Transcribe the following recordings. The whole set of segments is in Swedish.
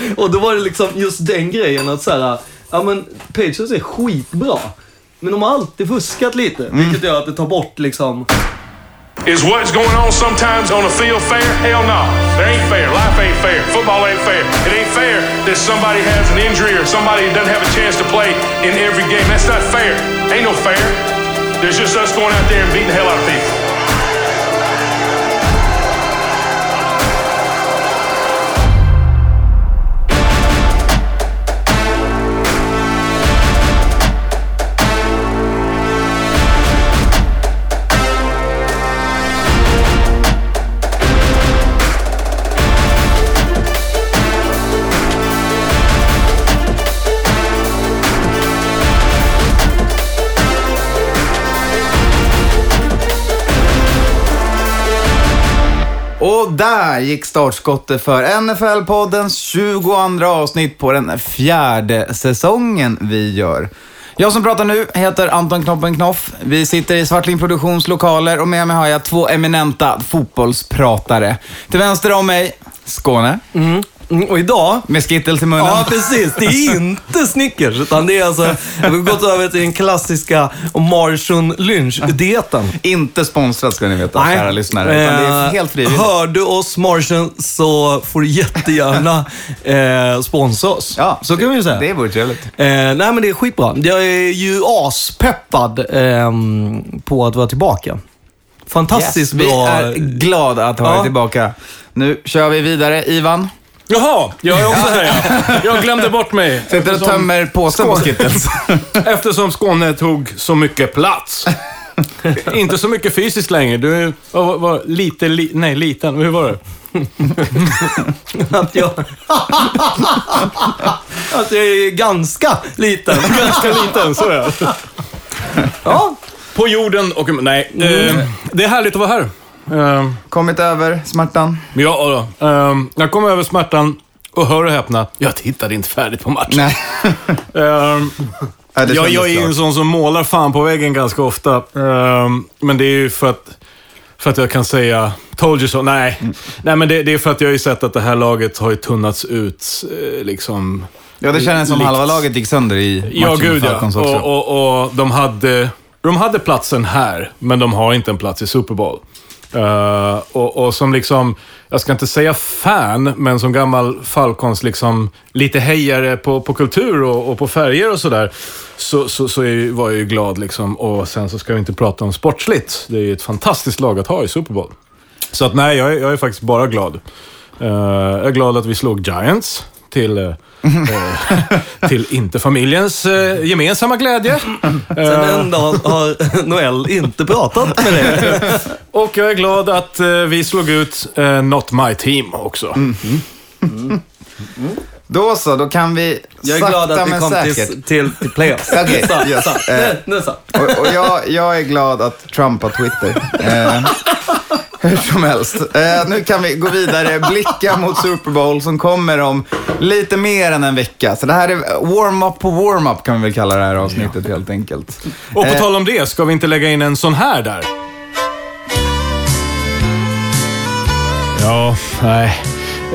och då var det liksom just den grejen att så här, ja men Patriots är skitbra. Men de har alltid fuskat lite, vilket gör att det tar bort liksom... Is what's going on sometimes on the field fair? Hell no. It ain't fair. Life ain't fair. Football ain't fair. It ain't fair that somebody has an injury or somebody doesn't have a chance to play in every game. That's not fair. Ain't no fair. There's just us going out there and beating the hell out of people. Och där gick startskottet för NFL-poddens 22 avsnitt på den fjärde säsongen vi gör. Jag som pratar nu heter Anton Knoppen Knoff. Vi sitter i Svartling Produktions lokaler och med mig har jag två eminenta fotbollspratare. Till vänster om mig, Skåne. Mm, och idag... Med Skittles i munnen. Ja, precis. Det är inte Snickers, utan det är alltså... Vi har gått över till den klassiska Martian Lynch-dieten. Inte sponsrat ska ni veta, kära lyssnare. Utan det är Eh, helt frivilligt. Hör du oss Martian så får du jättegärna eh, sponsra oss. Ja, så kan vi ju säga. Det vore trevligt. Eh, nej men det är skitbra. Jag är ju aspeppad ehm, på att vara tillbaka. Fantastiskt vi bra. är glada att ha Ja. dig tillbaka. Nu kör vi vidare. Ivan, Jaha, jag är också här ja. Jag glömde bort mig. sitter och tömmer påsen på. Skittles. Eftersom Skåne tog så mycket plats. Inte så mycket fysiskt längre. Du var, var, lite, li, nej liten. Hur var det? att, jag, att jag är ganska liten. Ganska liten, så är jag. Ja, På jorden och... Nej, eh, det är härligt att vara här. Eh, Kommit över smärtan? ja, då. Eh, jag kom över smärtan och hör och häpna, jag tittade inte färdigt på matchen. Nej. Eh, Ja, jag, jag är ju en sån som målar fan på väggen ganska ofta. Ehm, men det är ju för att, för att jag kan säga told you so. Nej, Nej men det, det är för att jag har ju sett att det här laget har ju tunnats ut. eh, liksom. Ja, det kändes som likt- halva laget gick sönder i matchen Ja, gud ja. Och, och, och de, hade, de hade platsen här, men de har inte en plats i Super Bowl. Uh, och, och som liksom, jag ska inte säga fan, men som gammal Falcons liksom lite hejare på, på kultur och, och på färger och sådär, så, så, så var jag ju glad liksom. Och sen så ska vi inte prata om sportsligt. Det är ju ett fantastiskt lag att ha i Super Bowl. Så att nej, jag är, jag är faktiskt bara glad. Uh, jag är glad att vi slog Giants till, eh, eh, till inte familjens eh, gemensamma glädje. sen en dag har Noel inte pratat med dig. Och jag är glad att eh, vi slog ut eh, Not My Team också. Då så, då kan vi Jag är sakta glad att vi men kom säkert. till, till, till playoffs. Okej, Så, yes. så. Eh. Nu, nu så. Och, och jag, jag är glad att Trump har Twitter. Eh, hur som helst. Eh, nu kan vi gå vidare, blicka mot Super Bowl som kommer om lite mer än en vecka. Så det här är warm-up på warm-up kan vi väl kalla det här avsnittet helt enkelt. Och på Eh, tal om det, ska vi inte lägga in en sån här där? Ja, nej.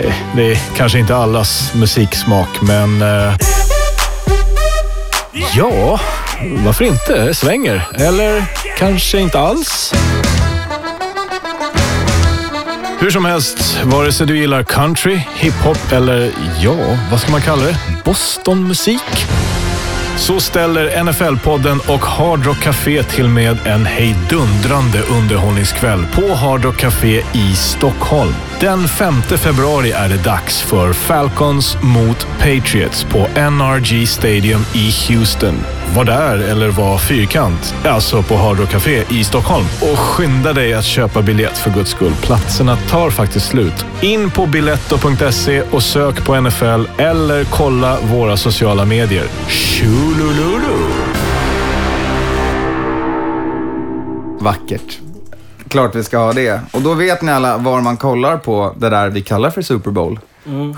eh, Det är kanske inte allas musiksmak, men... eh, Ja, varför inte? Det svänger. Eller kanske inte alls. Hur som helst, vare sig du gillar country, hiphop eller ja, vad ska man kalla det? Bostonmusik? Så ställer NFL-podden och Hard Rock Café till med en hejdundrande underhållningskväll på Hard Rock Café i Stockholm. Den 5 februari är det dags för Falcons mot Patriots på NRG Stadium i Houston. Var där eller var fyrkant, alltså på Hard Rock Café i Stockholm. Och skynda dig att köpa biljett för guds skull. Platserna tar faktiskt slut. In på biletto.se och sök på NFL eller kolla våra sociala medier. Tjolololo! Vackert. Klart vi ska ha det. Och då vet ni alla var man kollar på det där vi kallar för Super Bowl.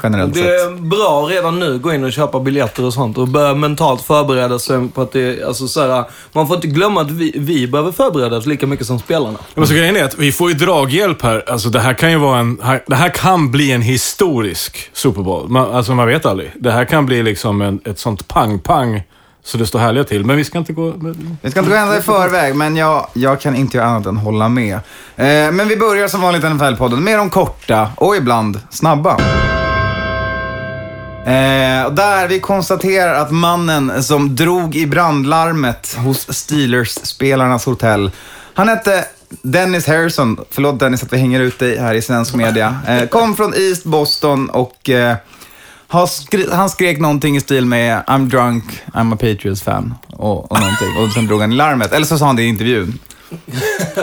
generellt Det sett. är bra redan nu gå in och köpa biljetter och sånt och börja mentalt förbereda sig på att det alltså så här, Man får inte glömma att vi, vi behöver förbereda oss lika mycket som spelarna. Men så grejen är att vi får ju draghjälp här. Alltså det här kan ju vara en... Det här kan bli en historisk Super Bowl. Man, alltså man vet aldrig. Det här kan bli liksom en, ett sånt pang-pang så det står härliga till. Men vi ska inte gå... Men, Vi ska inte gå hända i förväg, men jag, jag kan inte göra annat än hålla med. Eh, men vi börjar som vanligt NFL-podden med de korta och ibland snabba. Eh, där vi konstaterar att mannen som drog i brandlarmet hos Steelers-spelarnas hotell, han hette Dennis Harrison, förlåt Dennis att vi hänger ut dig här i svensk media, eh, kom från East Boston och eh, skri- han skrek någonting i stil med I'm drunk, I'm a Patriots fan och, och någonting. Och sen drog han larmet. Eller så sa han det i intervjun.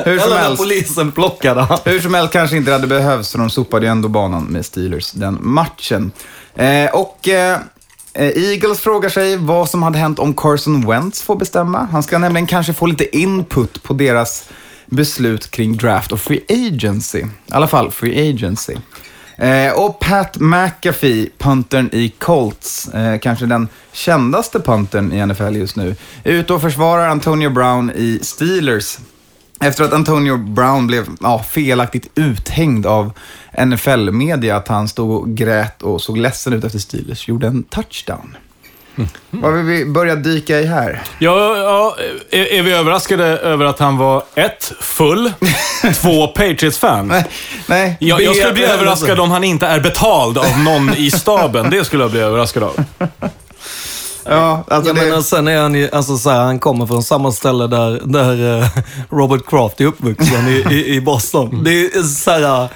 Hur som Eller helst. polisen plockade han. Hur som helst kanske inte det hade behövts för de sopade ju ändå banan med Steelers den matchen. Eh, och eh, eh, Eagles frågar sig vad som hade hänt om Carson Wentz får bestämma. Han ska nämligen kanske få lite input på deras beslut kring draft och free agency. I alla fall free agency. Eh, och Pat McAfee, puntern i Colts, eh, kanske den kändaste puntern i NFL just nu, är ute och försvarar Antonio Brown i Steelers efter att Antonio Brown blev ja, felaktigt uthängd av NFL-media, att han stod och grät och såg ledsen ut efter Steelers, gjorde en touchdown. Vad vill vi börja dyka i här? ja, ja, är, är vi överraskade över att han var ett, full, två, Patriots-fan? Nej, nej. Jag, jag skulle bli överraskad om han inte är betald av någon i staben. Det skulle jag bli överraskad av. Ja, alltså Jag det, menar, sen är han ju, alltså så här, han kommer från samma ställe där, där eh, Robert Kraft är uppvuxen i, i, i Boston. Det är så här,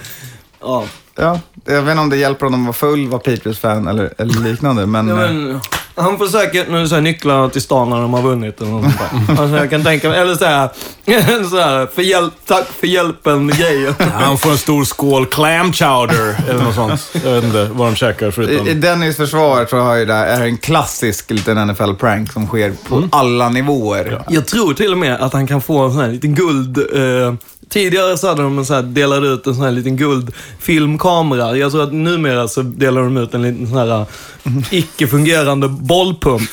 ja. ja, jag vet inte om det hjälper honom att vara full, vara Patriots-fan eller, eller liknande, men... Ja, eh, men, han får säkert nu så här, nycklarna till stan när de har vunnit eller något sånt där. Alltså, jag kan tänka mig, eller så här, så här för hjälp, tack för hjälpen-grejen. Han får en stor skål clam chowder eller något sånt. Jag vet inte vad de käkar I, I förutom... Dennis försvar tror jag ju det är en klassisk liten NFL-prank som sker på alla nivåer. Jag tror till och med att han kan få en sån här liten guld... Eh, tidigare så hade de sån här, delade ut en sån här liten guldfilmkamera. Jag tror att numera så delar de ut en liten sån här eh, icke-fungerande bollpump.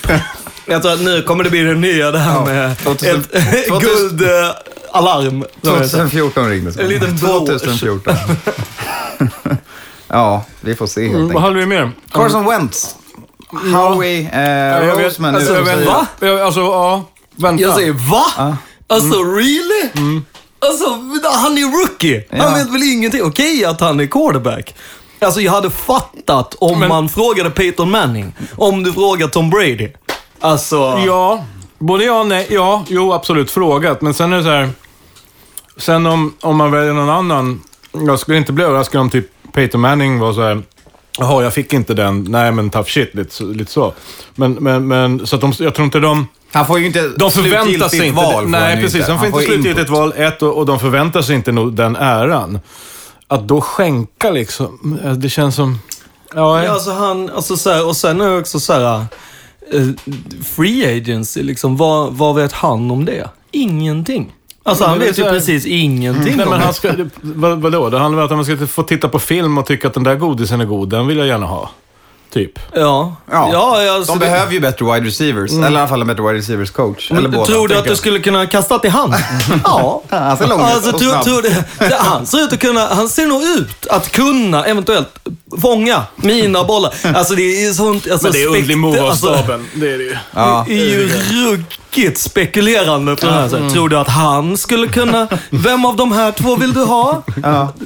Jag tror att nu kommer det bli det nya det här Ja, med 2000 ett 2000 guldalarm. 2014 ringdes En liten blå- 2014. ja, vi får se helt Vad enkelt. hade vi mer? Carson Wentz. Howie eh, jag vet- Roseman. alltså, Alltså, ja. Vänta. Jag säger va? Alltså really? Alltså han är rookie. Han Ja. vet väl ingenting. Okej att han är quarterback. Alltså jag hade fattat om Men- man frågade Peyton Manning. Om du frågar Tom Brady. Alltså... Ja, både ja och nej. Ja, jo absolut frågat. Men sen är det så här. Sen om, om man väljer någon annan. Jag skulle inte bli överraskad om typ Peyton Manning var så här. Jaha, jag fick inte den. Nej, men tough shit. Lite så. Lite så. Men, men, men så att de, jag tror inte de... Han får ju inte De förväntar sig inte... val. han nej, precis. De får Han inte slutgiltigt val, ett, och, och de förväntar sig inte nog den äran. Att då skänka liksom, eh, det känns som... Ja, Ja, alltså han, alltså så här, och sen är det också så här, eh, free agency, liksom, vad, vad vet han om det? Ingenting. Alltså han vet ju precis ingenting Nej, om men det. han ska, vad, vadå? Det handlar väl om att man ska få titta på film och tycka att den där godisen är god. Den vill jag gärna ha. Typ. Ja. Ja, ja alltså, De det- behöver ju bättre wide receivers. Eller i alla fall en bättre wide receivers coach. Eller båda. tror du att du skulle kunna kasta till han? ja. Han ser lång ut Alltså, och tror, snabb. tror du, det, han ser ut att kunna, han ser nog ut att kunna eventuellt fånga mina bollar. Alltså det är sånt, alltså, Men det är underlig move av alltså, staben. Det är det ju. Ja. Det är ju ruggigt spekulerande på det här sättet. Tror du att han skulle kunna... Vem av de här två vill du ha?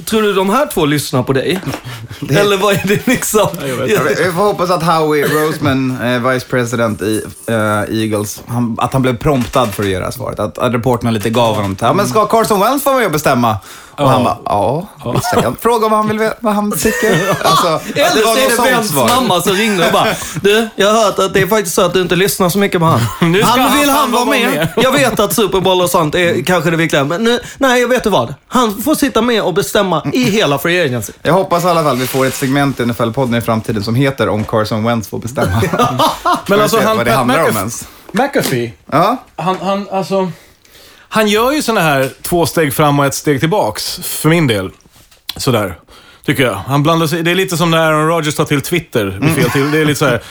Tror du de här två lyssnar på dig? Eller vad är det liksom? Ja, Vi får hoppas att Howie Roseman, eh, vice president i eh, Eagles, han, att han blev promptad för att ge det här svaret. Att, att reporterna lite gav honom till, ja men ska Carson Wentz få vara med och bestämma? Och han bara, ja, visst jag kan fråga vad han, vill, vad han tycker. Alltså, Eller så är det svar. mamma som ringde och bara Du, jag har hört att det är faktiskt så att du inte lyssnar så mycket på han. Nu ska han han vill fan han vara med. med. Jag vet att Super Bowl och sånt är kanske det viktiga, men nu, nej, jag vet du vad? Han får sitta med och bestämma i hela Free Agency. Jag hoppas i alla fall vi får ett segment i NFL-podden i framtiden som heter Om Carson Wentz får bestämma. Men alltså han, vad det handlar om McAfee, ens. McAfee, Ja, han, han, alltså, han gör ju såna här två steg fram och ett steg tillbaks, för min del. Sådär. Tycker jag. Han blandar sig, det är lite som när Aaron Rodgers tar till Twitter vid fel till. Det är lite så här,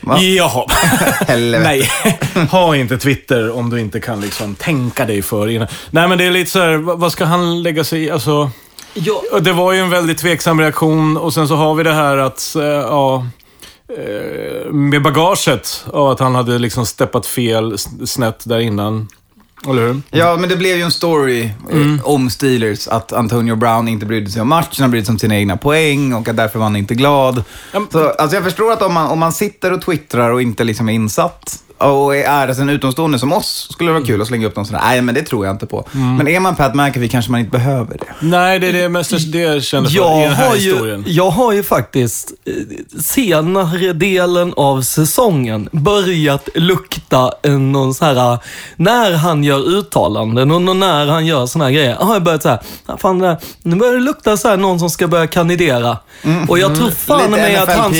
jaha. Nej, ha inte Twitter om du inte kan liksom tänka dig för innan. Nej, men det är lite så här, vad ska han lägga sig i? Alltså, Ja, det var ju en väldigt tveksam reaktion och sen så har vi det här att, eh, ja, eh, med bagaget av att han hade liksom steppat fel snett där innan. Eller hur? Ja, men det blev ju en story Mm. eh, om Steelers. Att Antonio Brown inte brydde sig om matchen, han brydde sig om sina egna poäng och att därför var han inte glad. Så, alltså jag förstår att om man, om man sitter och twittrar och inte liksom är insatt och är en utomstående som oss, skulle det vara kul att slänga upp någon sån här. Nej, men det tror jag inte på. Mm. Men är man Pat McAfee kanske man inte behöver det. Nej, det är det mest det jag kände för i jag, den här har historien. ju, jag har ju faktiskt eh, senare delen av säsongen börjat lukta någon så här, när han gör uttalanden och när han gör såna här grejer, har jag börjat säga, fan, det- nu börjar det lukta så här någon som ska börja kandidera. Och jag tror fan Lite mig att han...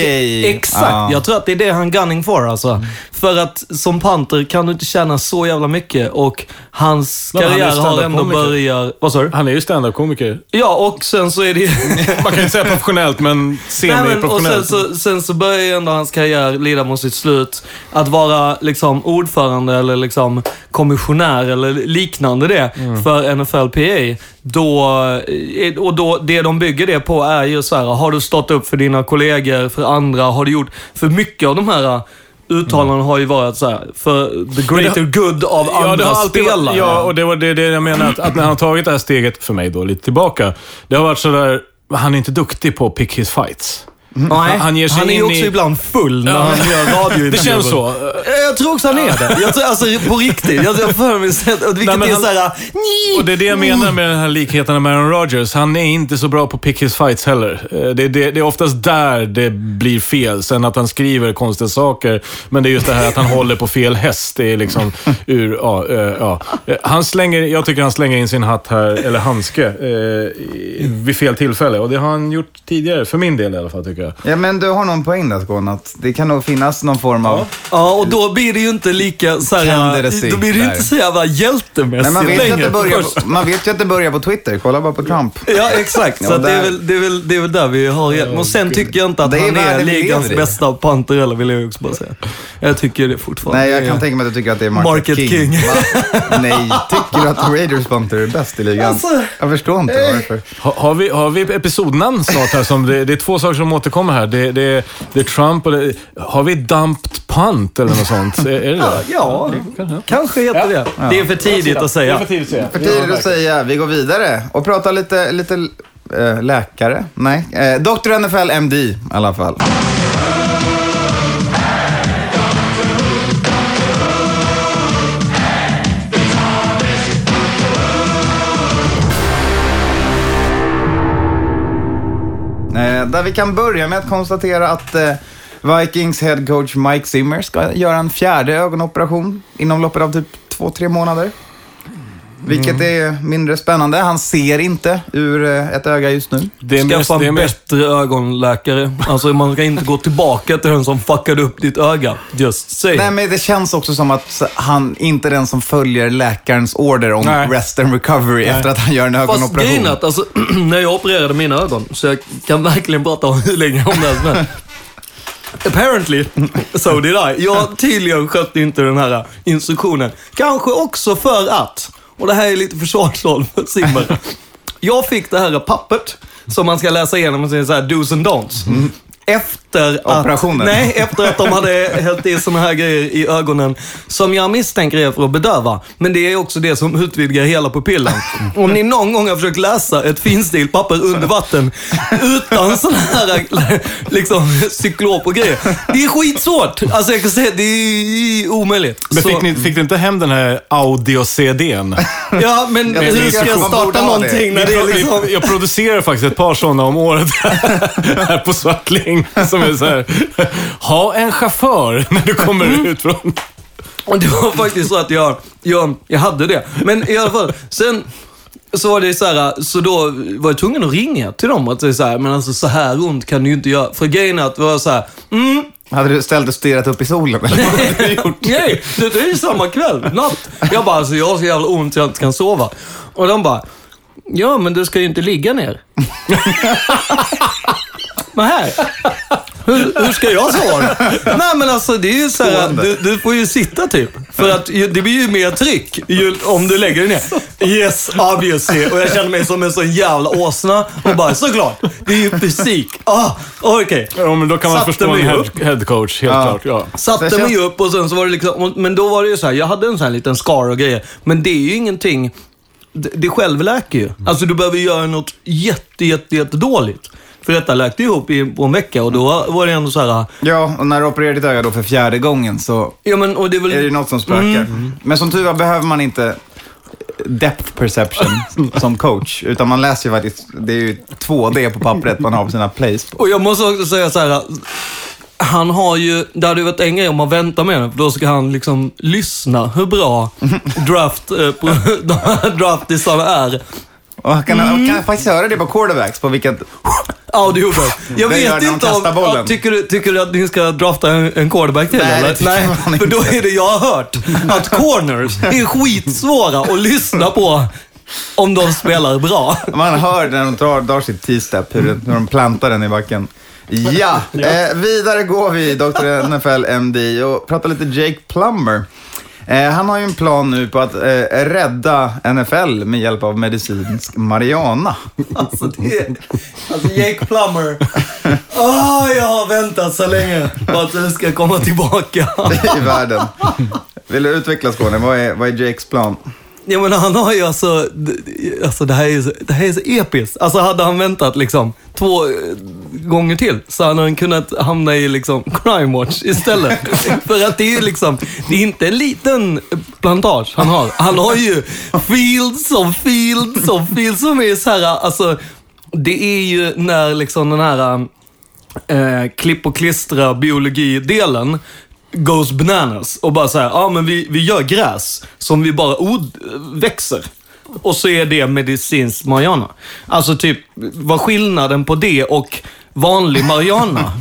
Exakt, Ja. jag tror att det är det han gunning for alltså. För att som panter kan du inte tjäna så jävla mycket och hans Men han är karriär har ändå börjat... Vad sa du? Han är ju standup-komiker. Ja, och sen så är det Man kan ju inte säga professionellt, men och sen, semi-professionellt. så, sen så börjar ju ändå hans karriär lida mot sitt slut. Att vara liksom ordförande eller liksom kommissionär eller liknande det Mm. för NFLPA. Då, eh, och då, det de bygger det på är ju så här, har du stått upp för dina kollegor, för andra, har du gjort... För mycket av de här uttalandena har ju varit så här, för the greater good av Ja, andra har alltid spelare. ja, och det var det, det jag menar. Att, att när han har tagit det här steget, för mig då, lite tillbaka. Det har varit sådär, han är inte duktig på att pick his fights. Nej, han ger sig han är in också i- ibland full när Ja. han gör radiointervjuer. Det känns så. Eh, Jag tror också han är det. Jag tror, alltså på riktigt. Jag jag för mig och vilket men är han- såhär... Och det är det jag menar med den här likheten med Aaron Rodgers. Han är inte så bra på pick his fights heller. Eh, Det, det, det är oftast där det blir fel. Sen att han skriver konstiga saker. Men det är just det här att han håller på fel häst. Det är liksom ur... Ja, eh, ja. Han slänger, jag tycker han slänger in sin hatt här, eller handske, eh, vid fel tillfälle. Och det har han gjort tidigare, för min del i alla fall tycker jag. Ja, men du har någon poäng där Skåne, att det kan nog finnas någon form av... Ja, och då blir det ju inte lika såhär... Candidacy Då blir det ju inte så jävla hjältemässigt Nej, man, vet ju att längre. det börjar, man vet ju att det börjar på Twitter. Kolla bara på Trump. Ja, exakt. Så Ja, det, är väl, det, är väl, det är väl där vi har hjälp. Och sen tycker jag inte att Det är han är ligans bästa panter heller, vill jag också bara säga. Jag tycker det fortfarande. Nej, jag kan tänka mig att du tycker att det är Market, Market King. King. Nej, tycker du att Raiders Panther är bäst i ligan? Alltså, jag förstår inte varför. Ha, har, vi, har vi episodnamn snart här? Som det, det är två saker som återkommer här. Det, det, det är Trump och det, Har vi dumped punt eller något sånt? Är, är det det? Ja, kanske heter det. Det är för tidigt att säga. tidigt att säga. För tidigt att säga. Vi går vidare och pratar lite, lite eh, läkare. Nej, eh, Dr. NFL MD i alla fall. Eh, där vi kan börja med att konstatera att eh, Vikings head coach Mike Zimmer ska göra en fjärde ögonoperation inom loppet av typ två, tre månader. Vilket är mindre spännande. Han ser inte ur eh, ett öga just nu. Det är mest, Skaffa det är en mest, bättre ögonläkare. Alltså man ska inte gå tillbaka till den som fuckade upp ditt öga. Just say. Nej, men det känns också som att han inte är den som följer läkarens order om Nej. rest and recovery efter att han gör en Fast grejen ögonoperation. är att alltså, när jag opererade mina ögon, så jag kan verkligen prata om hur länge om det helst. men Apparently, so did I. Jag tydligen skötte inte den här instruktionen. Kanske också för att, och det här är lite försvarstal för Simmer. Jag fick det här pappret som man ska läsa igenom och säga så här dos and don'ts. Efter att, Operationen. Nej, efter att de hade hällt i såna här grejer i ögonen som jag misstänker är för att bedöva. Men det är också det som utvidgar hela pupillen. Om ni någon gång har försökt läsa ett finstilt papper under vatten utan sån här liksom, cyklop och grejer. Det är skitsvårt. Alltså jag kan säga, det är omöjligt. men fick, ni, fick du inte hem den här audio-CDn? Ja, men Jag hur ska jag starta ha det. någonting när det är liksom... Jag, jag producerar faktiskt ett par sådana om året här på Svartling. Som är så här, ha en chaufför när du kommer ut från... Och det var faktiskt så att jag, jag, jag hade det. Men i alla fall, sen så var det så här, så då var jag tvungen att ringa till dem och säga så här, men alltså så här ont kan du ju inte göra. För grejen är att det var så här, mm, Hade du ställt och stirrat upp i solen? Eller? vad hade du gjort? nej, det är ju samma kväll, natt. Jag bara, alltså jag har så jävla ont så jag inte kan sova. Och de bara, Ja, men du ska ju inte ligga ner. Men här. Hur, hur ska jag svara? Nej, men alltså det är ju så här, du, du får ju sitta typ. För att ju- det blir ju mer tryck ju, om du lägger dig ner. Yes, obviously. Och jag känner mig som en sån jävla åsna. Och bara, såklart. Det är ju fysik. Ah, okej. Ja, men då kan man Satte förstå en mig head, upp. headcoach, helt Ja. klart. Ja. Satte mig upp och sen så var det liksom, men då var det ju så här, jag hade en sån här liten scar och grejer. Men det är ju ingenting, det, det självläker ju. Alltså du behöver göra något jätte, jätte, jätte dåligt. För detta läkte ihop i, på en vecka och då var det ändå så här, Ja, och när du opererar ditt öga då för fjärde gången så ja men och det är väl... är det något som spökar. Men som tur var behöver man inte depth perception som coach, utan man läser ju faktiskt, det är ju 2D på pappret man har på sina plays. på. Och jag måste också säga så här. Han har ju, det hade ju varit en grej om man väntar med det, för då ska han liksom lyssna hur bra draft, på, draftisarna är. Och kan, han kan faktiskt höra det på quarterbacks, på vilket... Jag Det gör vet när de inte om... Ja, tycker, du, tycker du att ni ska drafta en, en quarterback till Nej, det eller? Nej, för då är det jag har hört att corners är skitsvåra att lyssna på om de spelar bra. Man hör när de drar, drar sitt T-step, hur, hur de plantar den i backen. Ja, Eh, vidare går vi, Dr. NFL MD, och pratar lite Jake Plummer. Eh, han har ju en plan nu på att eh, rädda NFL med hjälp av medicinsk marijuana. Alltså, det är, alltså Jake Plummer. Åh, jag har väntat så länge på att du ska komma tillbaka. i världen. Vill du utveckla Skåne? Vad är, vad är Jakes plan? Ja, men han har ju alltså, alltså det här är så, det här är så episkt. Alltså hade han väntat liksom två eh, gånger till så hade han kunnat hamna i liksom crime watch istället. För att det är ju liksom, det är inte en liten plantage han har. Han har ju fields of fields of fields som är så här, alltså det är ju när liksom den här eh, klipp och klistra biologidelen goes bananas och bara såhär, ja men vi, vi gör gräs som vi bara od växer. Och så är det medicinsk marijuana. Alltså typ, vad skillnaden på det och vanlig marijuana?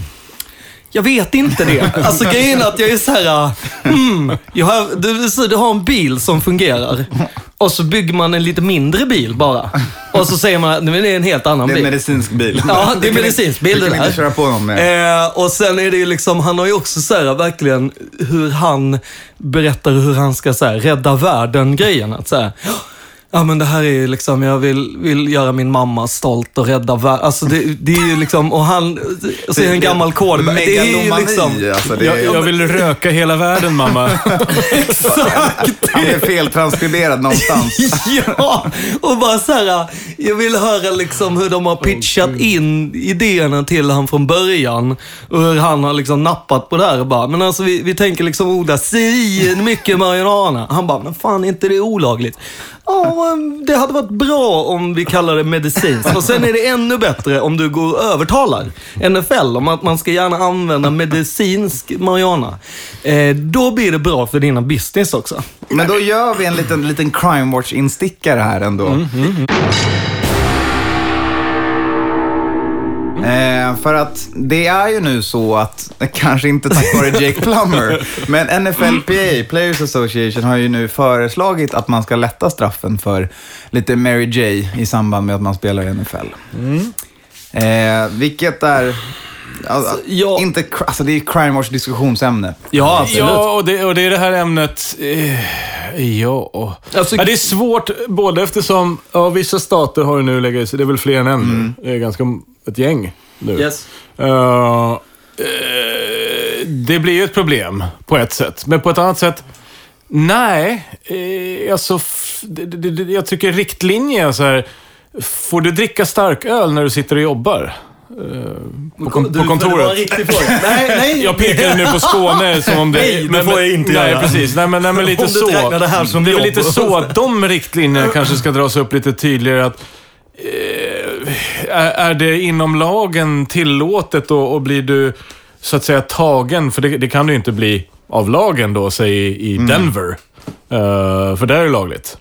Jag vet inte det. Alltså grejen är att jag är så här, hmm, jag har, du, du har en bil som fungerar och så bygger man en lite mindre bil bara. Och så säger man att "Nej, men det är en helt annan Det är bil. en medicinsk bil. Ja, det är kan medicinsk bil det där. inte köra på någon med. Eh, och sen är det ju liksom, han har ju också så här, verkligen hur han berättar hur han ska så här, rädda världen-grejen. Att så här, ja men det här är ju liksom, jag vill, vill göra min mamma stolt och rädda världen. Alltså det, det är ju liksom, och han, så är det en gammal quarterback. Det är ju liksom, alltså. Det Jag, är, jag vill röka hela världen, mamma. exakt. han är feltranskriberad någonstans. Ja, och bara så här, jag vill höra liksom hur de har pitchat in idéerna till han från början. Och hur han har liksom nappat på det här och bara, men alltså vi, vi tänker liksom odla svin mycket marijuana. Han bara, men fan är inte det olagligt? Ja, det hade varit bra om vi kallar det medicinskt. Och sen är det ännu bättre om du går och övertalar NFL om att man ska gärna använda medicinsk marijuana. Eh, då blir det bra för dina business också. Men då gör vi en liten, liten crime watch-instickare här ändå. Eh, för att det är ju nu så att, kanske inte tack vare Jake Plummer, men NFLPA, Players Association, har ju nu föreslagit att man ska lätta straffen för lite Mary J i samband med att man spelar i NFL. Eh, vilket är, alltså, ja. inte, alltså det är crime watch diskussionsämne. Ja, absolut. Ja, och det, och det är det här ämnet... Eh, ja. Alltså- ja. Det är svårt, både eftersom ja, vissa stater har ju nu legat sig, det är väl fler än en nu. Det är ganska ett gäng nu. Yes. Eh, det blir ju ett problem på ett sätt, men på ett annat sätt, nej. Eh, alltså, det, det, det, jag tycker riktlinjer är så här, får du dricka starköl när du sitter och jobbar? På, kon- Du, på för Det var en kontoret? riktig fråga. Nej, nej. Jag pekar nu på Skåne som om det... Nej, det men- får jag inte nej, göra. precis. Nej, men, nej, men lite Om du så. räknar det här som det är jobb. lite så att de riktlinjerna kanske ska dras upp lite tydligare. Att, eh, är, är det inom lagen tillåtet och, och blir du så att säga tagen, för det, det kan du ju inte bli av lagen då, säg i, i Denver. Eh, för där är det lagligt.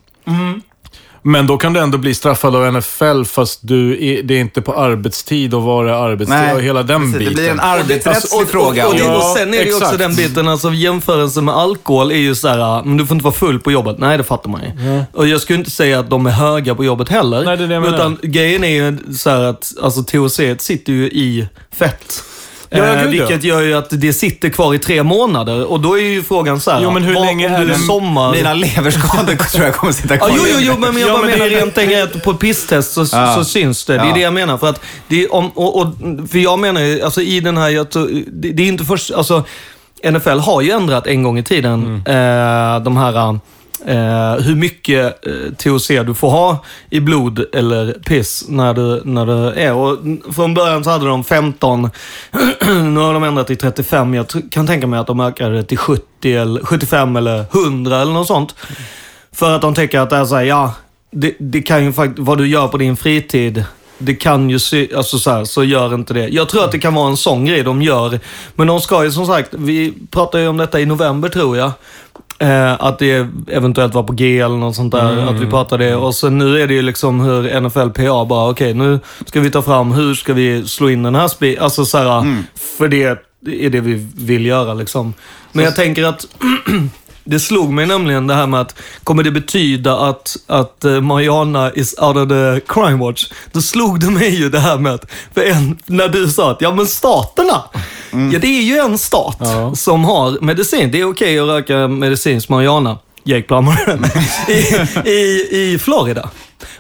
Men då kan du ändå bli straffad av NFL fast du är, det är inte på arbetstid och var är arbetstid Nej, och hela den precis. biten. Det blir en arbetsrättslig Alltså, och, fråga. Och, och, och sen är det ju också exakt. den biten, alltså jämförelsen med alkohol är ju så här, men du får inte vara full på jobbet. Nej, det fattar man ju. Och jag skulle inte säga att de är höga på jobbet heller. Nej, det är det jag menar. Utan grejen är ju så här att, alltså THC sitter ju i fett. Ja, eh, vilket gör ju att det sitter kvar i tre månader. Och då är ju frågan så här, Jo, men hur vad- länge är det- sommar... Mina leverskador tror jag kommer sitta kvar. jo, jo, jo, men jag Ja, bara men menar det- rent enkelt att på pisstest så, Ja. så syns det. Det är Ja. det jag menar. För att det, om, och, och, för jag menar ju, alltså i den här, jag tror, det, det är inte först, alltså NFL har ju ändrat en gång i tiden eh, de här Eh, hur mycket eh, THC du får ha i blod eller piss när du, när du är. Och från början så hade de 15, nu har de ändrat till 35. Jag kan tänka mig att de ökade det till 70 eller 75 eller 100 eller något sånt. För att de tänker att det är så här, ja, det, det kan ju faktiskt, vad du gör på din fritid, det kan ju se, alltså så här, så gör inte det. Jag tror att det kan vara en sån grej de gör. Men de ska ju som sagt, vi pratade ju om detta i november tror jag. Eh, att det eventuellt var på G eller något sånt där. Att vi pratade Och sen nu är det ju liksom hur NFLPA bara, okej nu ska vi ta fram, hur ska vi slå in den här spi Alltså så här, för det är det vi vill göra liksom. Men jag tänker att det slog mig nämligen det här med att, kommer det betyda att, att eh, Mariana is out of the crime watch? Då slog det mig ju det här med att, för en, när du sa att, ja men staterna, ja det är ju en stat Ja. som har medicin. Det är okej att röka medicinsk Mariana, Jake Plummer, i, i, i Florida.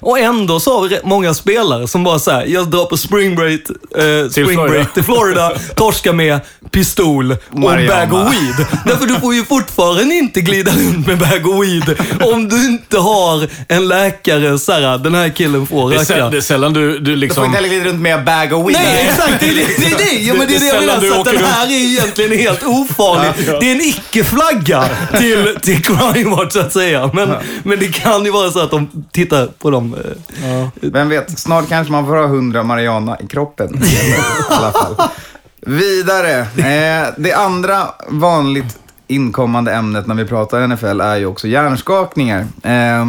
Och ändå så har vi många spelare som bara säger jag drar på spring break, eh, spring Florida. break till Florida, torskar med pistol och en Marijuana. bag of weed. Därför du får ju fortfarande inte glida runt med bag of weed om du inte har en läkare så här, den här killen får röka. det är sällan du, du Du får liksom... inte heller glida runt med bag of weed. Nej, exakt. Det är det, det, är det. Ja, men det är det jag menar. Så att den här är egentligen helt ofarlig. Det är en icke-flagga till, till Crime Watch, så att säga. Men, men det kan ju vara så att de tittar på dem. Ja. Vem vet, snart kanske man får ha 100 Mariana i kroppen. I alla fall. Vidare. Eh, det andra vanligt inkommande ämnet när vi pratar NFL är ju också hjärnskakningar. Eh,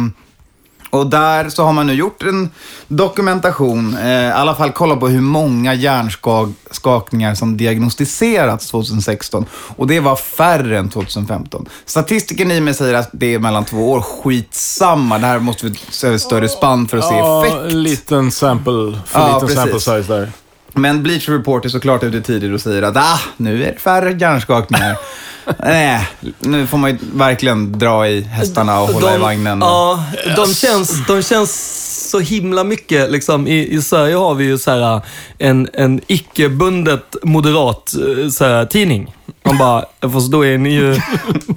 och där så har man nu gjort en dokumentation, eh, i alla fall kolla på hur många hjärnskakningar som diagnostiserats 2016. Och det var färre än 2015. Statistiken i mig säger att det är mellan två år. Skitsamma, det här måste vi se större spann för att se Ja, effekt. en liten sample, för Ja, liten sample precis. size där. Men Bleach Report är såklart ute tidigt och säger att ah, nu är det färre hjärnskakningar. Nej, nu får man ju verkligen dra i hästarna och hålla i vagnen. Ja, de känns, de känns så himla mycket. Liksom, i, I Sverige har vi ju så här, en, en icke-bundet moderat eh, så här, tidning. Man bara, fast då är ni ju,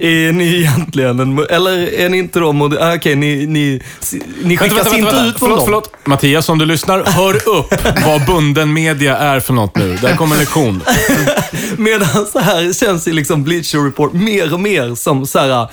är ni egentligen en, eller är ni inte då moder- ah, Okej, ni, ni, ni skickas inte ut från förlåt, dem. förlåt. Mattias, om du lyssnar, hör upp vad bunden media är för något nu. Där kommer en lektion. Medan så här känns det liksom Bleacher Report mer och mer som så här,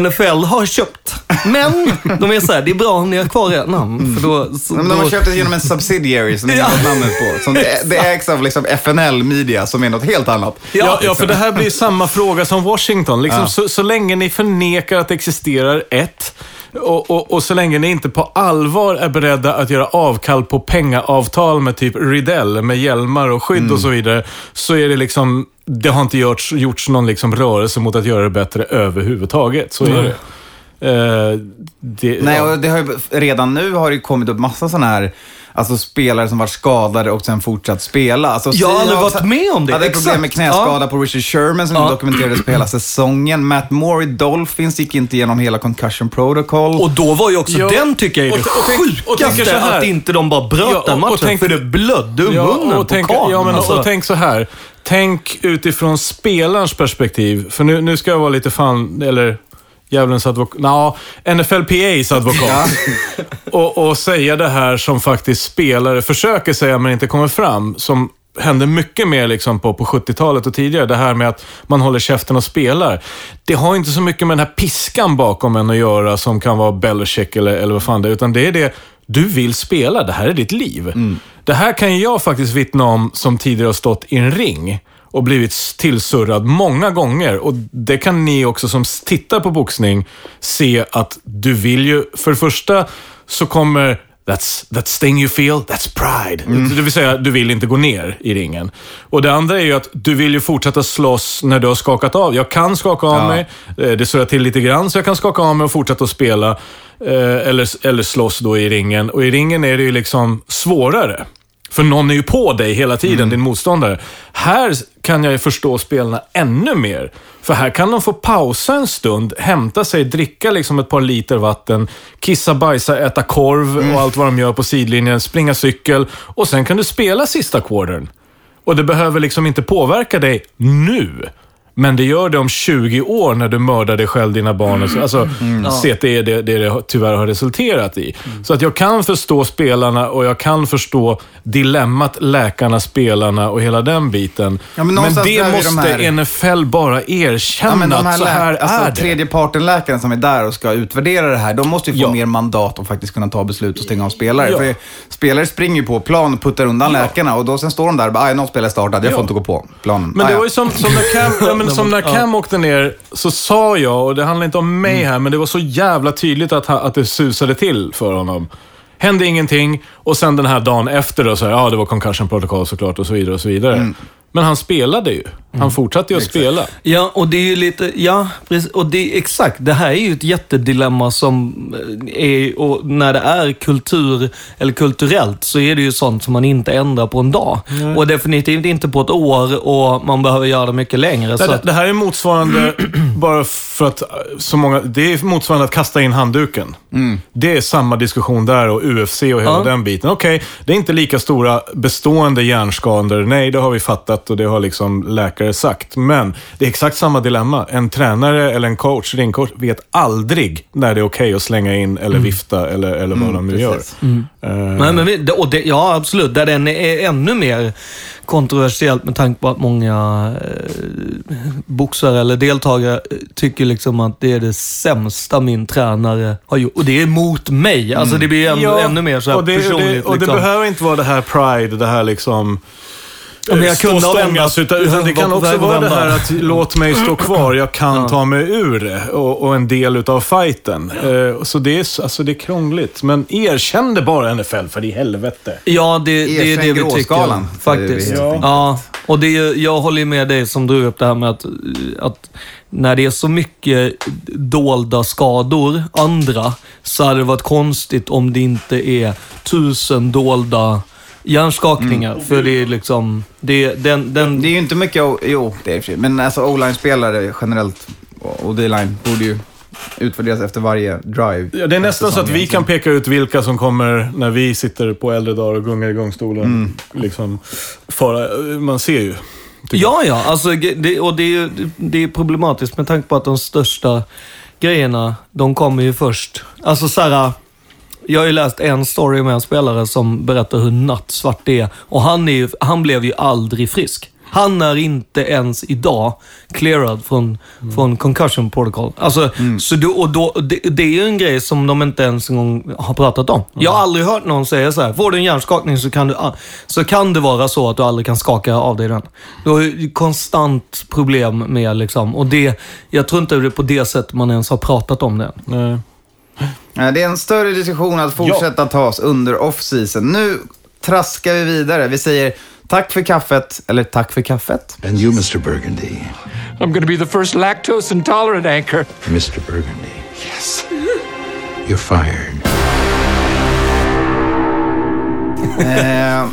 NFL har köpt. Men de är så här, det är bra om ni har kvar ert namn. För då, så, Men de har då, köpt det genom en subsidiary som ingen Ja. har namnet på. Som det, det ägs av liksom FNL Media som är något helt annat. Ja, ja, för det här blir samma fråga som Washington. Liksom, Ja. så, så länge ni förnekar att det existerar ett, och, och, och så länge ni inte på allvar är beredda att göra avkall på pengaavtal med typ Riddell, med hjälmar och skydd och så vidare, så är det liksom, det har inte gjorts, gjorts någon liksom rörelse mot att göra det bättre överhuvudtaget. Så är det. Eh, det Nej, ja. och det har ju, redan nu har det kommit upp massa sådana här Alltså spelare som varit skadade och sen fortsatt spela. Alltså, Jag har aldrig varit med om det. hade problem med Exakt. knäskada Ja. på Richard Sherman som Ja. dokumenterades på hela säsongen. Matt Moore i Dolphins gick inte igenom hela concussion protocol. Och då var ju också Ja, den, tycker jag, är det och- och och sjukaste. här. Att inte de bara bröt Ja, och- den och matchen. tänk- för det blödde ur Ja, munnen och på tänk, ja, men, alltså. och tänk så här. Tänk utifrån spelarens perspektiv. För nu, nu ska jag vara lite fan, eller djävulens advokat. Nja, NFLPAs advokat. och, och säga det här som faktiskt spelare försöker säga men inte kommer fram. Som hände mycket mer liksom på, på 70-talet och tidigare. Det här med att man håller käften och spelar. Det har inte så mycket med den här piskan bakom en att göra som kan vara Belichick eller, eller vad fan det är. Utan det är det, du vill spela. Det här är ditt liv. Det här kan jag faktiskt vittna om som tidigare har stått i en ring och blivit tillsurrad många gånger. Och det kan ni också som tittar på boxning se att du vill ju, för det första så kommer That's, that sting you feel, that's pride. Det vill säga, du vill inte gå ner i ringen. Och det andra är ju att du vill ju fortsätta slåss när du har skakat av. Jag kan skaka av Ja. mig, eh, det surrar till lite grann, så jag kan skaka av mig och fortsätta att spela. eh, Eller, eller slåss då i ringen. Och i ringen är det ju liksom svårare. För någon är ju på dig hela tiden, din motståndare. Här kan jag ju förstå spelarna ännu mer. För här kan de få pausa en stund, hämta sig, dricka liksom ett par liter vatten, kissa, bajsa, äta korv och allt vad de gör på sidlinjen, springa cykel och sen kan du spela sista quartern. Och det behöver liksom inte påverka dig nu. Men det gör det om 20 år när du mördar dig själv, dina barn. och så- Alltså, CT är det, det det tyvärr har resulterat i. Så att jag kan förstå spelarna och jag kan förstå dilemmat läkarna, spelarna och hela den biten. Ja, men men det är de måste här- NFL bara erkänna Ja, de att här så här alltså, är det. tredje parten-läkaren som är där och ska utvärdera det här, de måste ju få Ja. mer mandat att faktiskt kunna ta beslut och stänga av spelare. Ja. För spelare springer ju på plan och puttar undan läkarna och då sen står de där och bara, "Aj, någon spelare startade, jag får inte gå på planen. Men Ah, det ja. var ju som, som när Cam, ja, men som när Cam åkte ner, så sa jag, och det handlar inte om mig här, men det var så jävla tydligt att, att det susade till för honom. Hände ingenting och sen den här dagen efter då, så här, ja det var concussion protocol såklart och så vidare och så vidare. Men han spelade ju. Han fortsatte ju att spela. Ja, och det är ju lite, ja, precis, och det exakt, det här är ju ett jättedilemma som eh, är, och när det är kultur, eller kulturellt, så är det ju sånt som man inte ändrar på en dag. Och definitivt inte på ett år och man behöver göra det mycket längre. Det, att, det här är motsvarande, bara för att eh, så många, det är motsvarande att kasta in handduken. Det är samma diskussion där och UFC och hela Ja. den biten. Okej, det är inte lika stora bestående hjärnskador. Nej, det har vi fattat och det har liksom läkare sagt. Men det är exakt samma dilemma. En tränare eller en coach, ringcoach, vet aldrig när det är okej att slänga in eller vifta eller, eller vad de nu gör. precis. Eh, Nej, men vi, och det, ja, absolut. Där den är ännu mer kontroversiellt med tanke på att många eh, boxare eller deltagare eh, tycker liksom att det är det sämsta min tränare har gjort. Och det är mot mig. Alltså det blir ännu, Ja, ännu mer så här och det, personligt. det, och det liksom. behöver inte vara det här pride, det här liksom... Ja, men jag stå kunde ha stångas, utan, utan det kan också vara det här att låt mig stå kvar, jag kan ta mig ur det och, och en del utav fighten. Eh, så det är, alltså, det är krångligt. Men erkänn det bara NFL, för i helvete. Ja, det, det är det vi tycker. Faktiskt. Ja. ja, och det är, jag håller med dig som drog upp det här med att, att när det är så mycket dolda skador, andra, så hade det varit konstigt om det inte är tusen dolda hjärnskakningar. För det är liksom, det, den, den, Det är ju inte mycket, jo det är för sig, men alltså o-line-spelare generellt och D-line borde ju utvärderas efter varje drive. Ja, det är nästan så att vi kan peka ut vilka som kommer när vi sitter på äldre dagar och gungar i gångstolen. Liksom, fara, man ser ju. Ja, ja. Alltså, det, och det är, det är problematiskt med tanke på att de största grejerna, de kommer ju först. Alltså så här, jag har ju läst en story med en spelare som berättar hur nattsvart det är. Och han, är ju, han blev ju aldrig frisk. Han är inte ens idag clearad från, från concussion protocol. Alltså, så då, och då, det, det är ju en grej som de inte ens en gång har pratat om. Jag har aldrig hört någon säga så här, får du en hjärnskakning så kan, du, så kan det vara så att du aldrig kan skaka av dig den. Du har ju konstant problem med liksom, och det, jag tror inte det är på det sättet man ens har pratat om det. Nej. Ja, Det är en större diskussion att fortsätta tas under off-season. Nu traskar vi vidare. Vi säger tack för kaffet, eller tack för kaffet. And you, Mr. Burgundy. I'm to be the first lactose intolerant anchor. Mr. Burgundy. Yes. You're fired. Eh,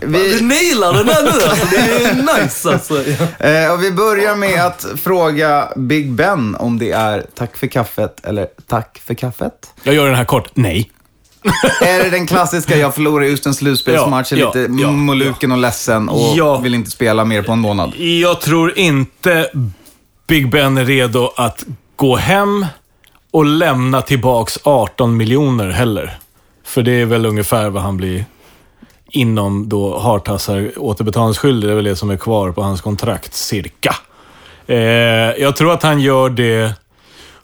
Du vi, nailar den här nu alltså. Det är nice alltså. eh, och vi börjar med att fråga Big Ben om det är tack för kaffet eller tack för kaffet. Jag gör den här kort. Nej. Är det den klassiska, jag förlorar just en slutspelsmatch, är Ja, lite ja, ja, moluken och ledsen och Ja. vill inte spela mer på en månad? Jag tror inte Big Ben är redo att gå hem och lämna tillbaks 18 miljoner heller. För det är väl ungefär vad han blir inom då hartassar återbetalningsskyldig. Det är väl det som är kvar på hans kontrakt, cirka. Eh, jag tror att han gör det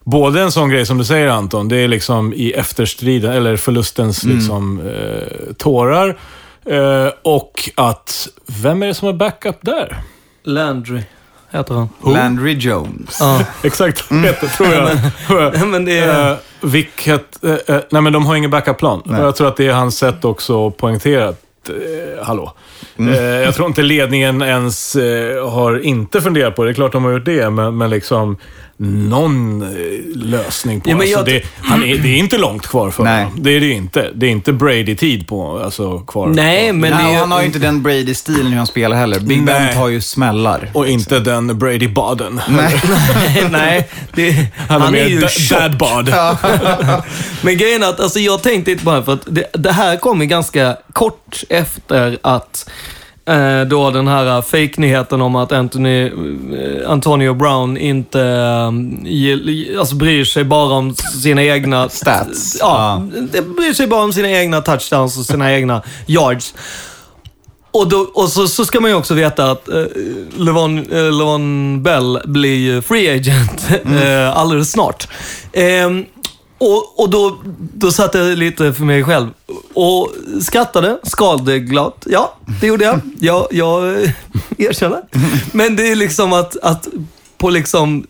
Både en sån grej som du säger Anton, det är liksom i efterstriden, eller förlustens liksom, eh, tårar. Eh, och att, vem är det som är backup där? Landry. heter han. Landry Jones. Ja. Exakt, Mm. heter, tror jag. Men det är... Vic het, eh, eh, nej men de har ingen backup-plan. Jag tror att det är hans sätt också att poängtera att, eh, hallå. Mm. Eh, jag tror inte ledningen ens eh, har inte funderat på det. Det är klart de har gjort det, men, men liksom någon eh, lösning på Ja, men alltså, jag- det. Han är, det är inte långt kvar för Nej. honom. Det är det inte. Det är inte Brady-tid på, alltså, kvar. Nej, men Nej, är... han har ju inte den Brady-stilen hur han spelar heller. Big Ben tar ju smällar. Och inte den Brady Baden. Nej. Nej, det, Han är han är mer ju da- tjock. dad bod. Men grejen är att alltså, jag tänkte inte det, för att det, det här kommer ganska kort efter att då den här fake-nyheten om att Anthony, eh, Antonio Brown inte eh, alltså, bryr sig bara om sina egna... Stats. Ja, det bryr sig bara om sina egna touchdowns och sina egna yards. Och, då, och så, så ska man ju också veta att eh, Levon, eh, Levon Bell blir free agent eh, alldeles snart. Ehm, och och då, då satt jag lite för mig själv och skrattade skadeglatt. Ja, det gjorde jag. Jag, jag erkänner. Men det är liksom att, att på liksom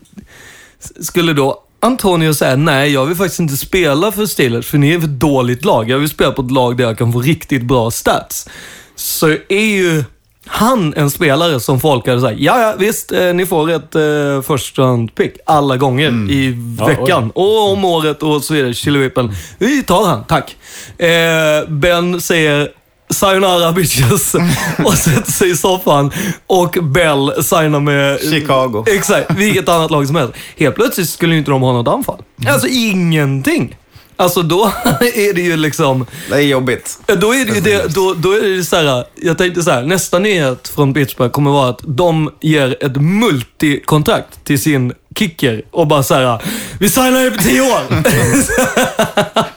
skulle då Antonio säga nej, jag vill faktiskt inte spela för Steelers, för ni är ett dåligt lag. Jag vill spela på ett lag där jag kan få riktigt bra stats. Så är ju han en spelare som folk hade sagt, ja, ja visst, eh, ni får ett eh, first round pick alla gånger i Ja, veckan. och om året och så vidare. Chilivippen. Vi tar han, tack. Eh, ben säger Sayonara bitches och sätter sig i soffan och Bell signar med Chicago. Exakt, vilket annat lag som helst. Helt plötsligt skulle inte de ha något anfall. Alltså ingenting. Alltså då är det ju liksom... Det är jobbigt. Då är det ju det, då, då är det så här, jag tänkte så här, nästa nyhet från Pittsburgh kommer vara att de ger ett multikontrakt till sin kicker och bara så här, vi signar er på tio år.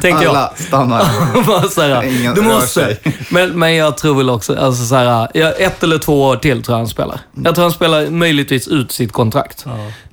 Tänker jag. Alla stannar. Bara så här, Ingen du rör måste. sig. Men, men jag tror väl också, alltså så här, ja, ett eller två år till tror jag han spelar. Jag tror han spelar möjligtvis ut sitt kontrakt.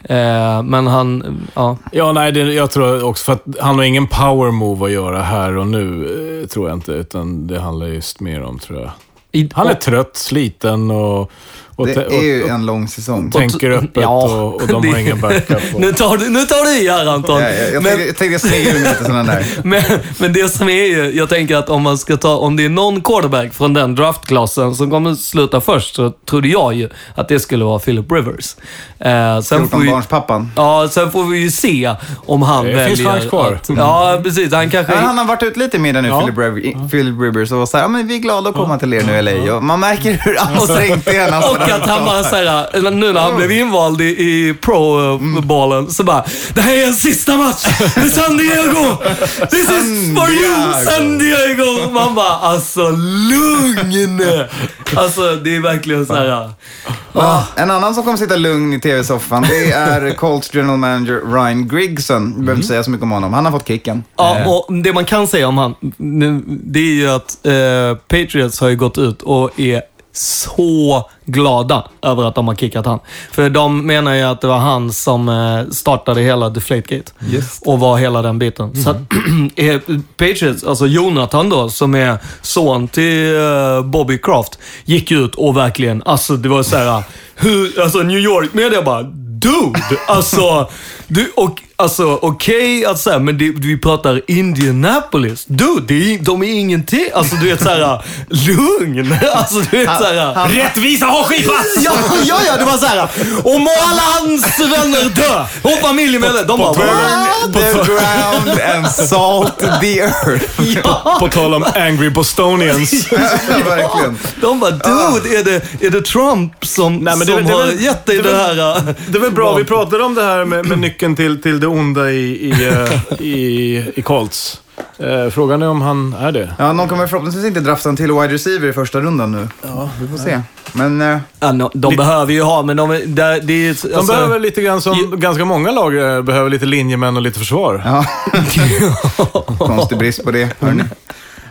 Eh, men han, ja. Ja, nej, det, jag tror också för att han har ingen power move att göra här och nu, eh, tror jag inte. Utan det handlar just mer om, tror jag. I, Han är trött, sliten och, och, Det är ju en lång säsong. och tänker öppet Ja, och, och de det- har ingen backup. Och, nu, tar du, nu tar du i här Anton. Jag, jag, jag men, tänkte, jag tänkte snygga ur lite sådana där. men, men det som är ju, jag tänker att om man ska ta, om det är någon quarterback från den draftklassen som kommer sluta först, så trodde jag ju att det skulle vara Philip Rivers. Eh, sen får vi, 14-barnspappan. Ja, sen får vi ju se om han Det väljer finns chans kvar. Att, ja, precis. Han kanske... Ja, han har varit ut lite med nu, Ja. Philip, Riv- Philip Rivers, och var såhär, ja men vi är glada att komma till er nu i LA. Och man märker hur ansträngt det är att han bara såhär, nu när han blev invald i, i pro-ballen, så bara Det här är en sista match med San Diego! This is for you San Diego! Man bara, alltså lugn! Alltså det är verkligen såhär... Ja, en annan som kommer sitta lugn i tv-soffan, det är Colts general manager Ryan Grigson. Vi behöver inte säga så mycket om honom. Han har fått kicken. Ja, och det man kan säga om han, nu, det är ju att eh, Patriots har ju gått ut och är så glada över att de har kickat han. För de menar ju att det var han som eh, startade hela Deflategate. Just. Och var hela den biten. Så att, eh, Patriots, alltså Jonathan då, som är son till eh, Bobby Kraft, gick ut och verkligen, alltså det var så här, hur, alltså New York media bara, dude! Alltså, du, och, alltså okej att säga, men det, vi pratar Indianapolis. Dude, det är, de är ingenting. Alltså du vet såhär, lugn. Alltså du vet såhär. Rättvisa har skipats! Ja, ja, ja, det var såhär. Och må alla hans vänner dö! Och familjemedlemmar. De bara, Burn the ground and salt the earth. ja. På tal om angry bostonians. Ja, verkligen. De bara, dude, är det, är det Trump som, Nej, men det- som det är har gett dig det är det här? Det väl bra, vi pratade om det här med, med nyckeln till, till det onda i, i, eh, i, i Colts. Eh, frågan är om han är det. Ja, någon kommer förhoppningsvis inte drafta en till wide receiver i första rundan nu. Ja, vi får se. Men eh, Ja, no, de behöver ju ha, men de, det, det är... De alltså- behöver lite grann som Ju- ganska många lag eh, behöver lite linjemän och lite försvar. ja, konstig brist på det. Hörni.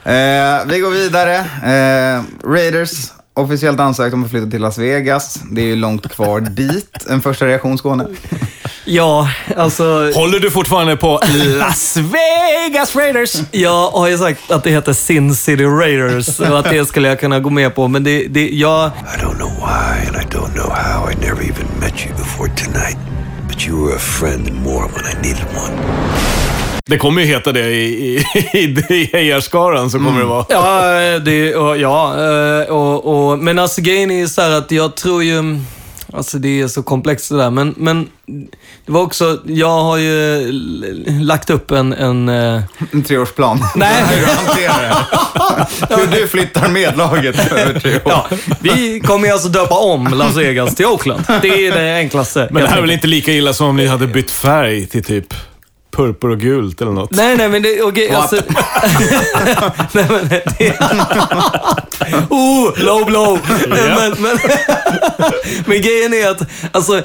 Eh, vi går vidare. Eh, Raiders officiellt ansökt om att flytta till Las Vegas. Det är ju långt kvar dit. En första reaktion, Skåne? Ja, alltså... Håller du fortfarande på Las Vegas Raiders? Jag har ju sagt att det heter Sin City Raiders och att det skulle jag kunna gå med på, men det, det, jag, I don't know why and I don't know how. I never even met you before tonight. But you were a friend and more when I needed one. Det kommer ju heta det i, i, hejarskaran, så kommer det vara. Ja, det, och, ja eh, och, och, men alltså grejen är ju så här att jag tror ju... Alltså det är så komplext det där, men, men det var också, jag har ju lagt upp en, en eh, En treårsplan. Nej. Hur du hanterar det. Hur du flyttar med laget över tre år. ja, vi kommer ju alltså döpa om Las Vegas till Oakland. Det är det enklaste. Men det här är väl inte lika illa som om ni hade bytt färg till typ purpur och gult eller något? Nej, nej, men det... Okay, alltså, nej, men det... oh, low blow! men, men, men grejen är att, alltså,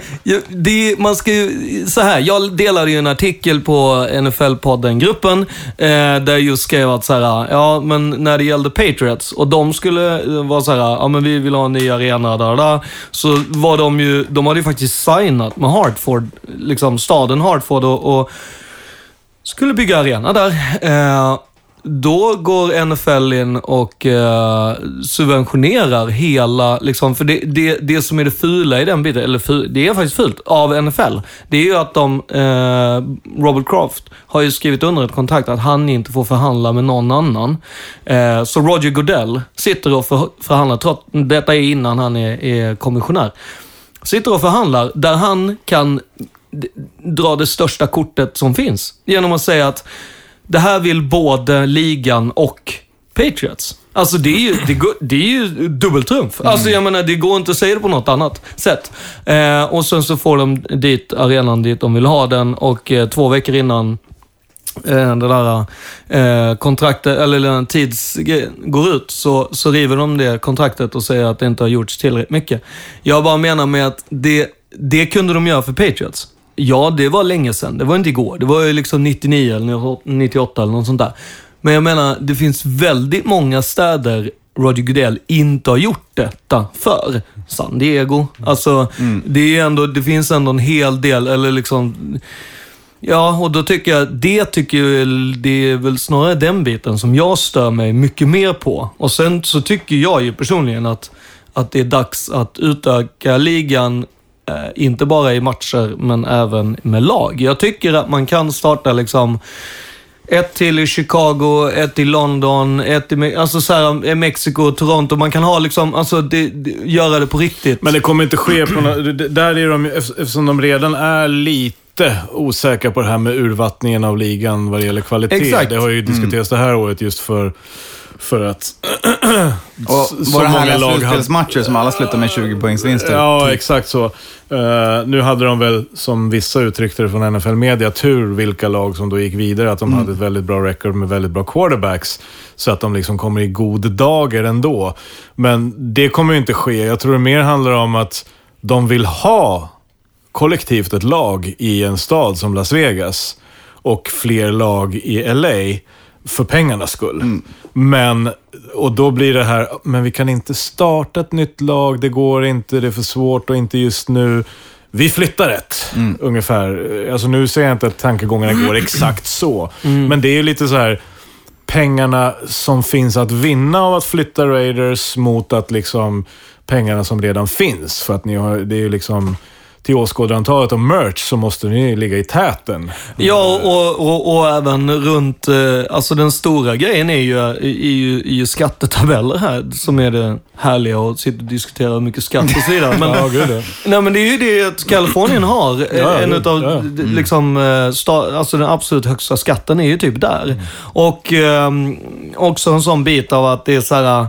det, man ska ju... Så här, jag delade ju en artikel på NFL-podden-gruppen, eh, där jag just skrev att så här, ja, men när det gällde Patriots, och de skulle eh, vara så här, ja men vi vill ha en ny arena, där, där, så var de ju, de hade ju faktiskt signat med Hartford, liksom staden Hartford och, och skulle bygga arena där. Eh, då går NFL in och eh, subventionerar hela, liksom, för det, det, det som är det fula i den biten, eller ful, det är faktiskt fult, av NFL, det är ju att de, eh, Robert Kraft har ju skrivit under ett kontrakt att han inte får förhandla med någon annan. Eh, så Roger Goodell sitter och för, förhandlar, trots, detta är innan han är, är kommissionär, sitter och förhandlar där han kan dra det största kortet som finns. Genom att säga att det här vill både ligan och Patriots. Alltså det är ju, det går, det är ju dubbeltrumf. Alltså jag menar, det går inte att säga det på något annat sätt. Eh, och sen så får de dit arenan dit de vill ha den och eh, två veckor innan eh, det där eh, kontraktet, eller den tids går ut, så, så river de det kontraktet och säger att det inte har gjorts tillräckligt mycket. Jag bara menar med att det, det kunde de göra för Patriots. Ja, det var länge sedan. Det var inte igår. Det var ju liksom 99 eller 98 eller något sånt där. Men jag menar, det finns väldigt många städer Roger Goodell inte har gjort detta för. San Diego. Alltså, det, är ändå, det finns ändå en hel del, eller liksom... Ja, och då tycker jag, det tycker jag, det är väl snarare den biten som jag stör mig mycket mer på. Och sen så tycker jag ju personligen att, att det är dags att utöka ligan, eh, inte bara i matcher, men även med lag. Jag tycker att man kan starta liksom ett till i Chicago, ett i London, ett i alltså så här, eh, Mexiko, Toronto. Man kan ha liksom, alltså det, det, göra det på riktigt. Men det kommer inte ske på nå- d- d- Där är de, eftersom de redan är lite osäkra på det här med urvattningen av ligan vad det gäller kvalitet. Exakt. Det har ju diskuterats det här året just för, för att Och så våra många härliga lag hade- slutspelsmatcher som alla slutar med 20 poängsvinster. Ja, exakt så. Eh, nu hade de väl, som vissa uttryckte det från NFL Media, tur vilka lag som då gick vidare. Att de hade ett väldigt bra record med väldigt bra quarterbacks. Så att de liksom kommer i god dager ändå. Men det kommer ju inte ske. Jag tror det mer handlar om att de vill ha kollektivt ett lag i en stad som Las Vegas. Och fler lag i LA för pengarnas skull. Men, och då blir det här, men vi kan inte starta ett nytt lag, det går inte, det är för svårt och inte just nu. Vi flyttar ett, ungefär. Alltså nu säger jag inte att tankegångarna går exakt så. Men det är ju lite så här, pengarna som finns att vinna av att flytta Raiders mot att liksom pengarna som redan finns. För att ni har, det är ju liksom till åskådarantalet och merch så måste ni ligga i täten. Ja, och, och, och även runt, eh, alltså den stora grejen är ju, är ju, är ju skattetabeller här, som är det härliga att sitta och diskutera hur mycket skatt och så vidare. Men, Ja, gud ja. nej, men det är ju det att Kalifornien har, eh, Ja, en utav, ja. d- liksom, eh, sta, alltså den absolut högsta skatten är ju typ där. Och ehm, också en sån bit av att det är så här, eh,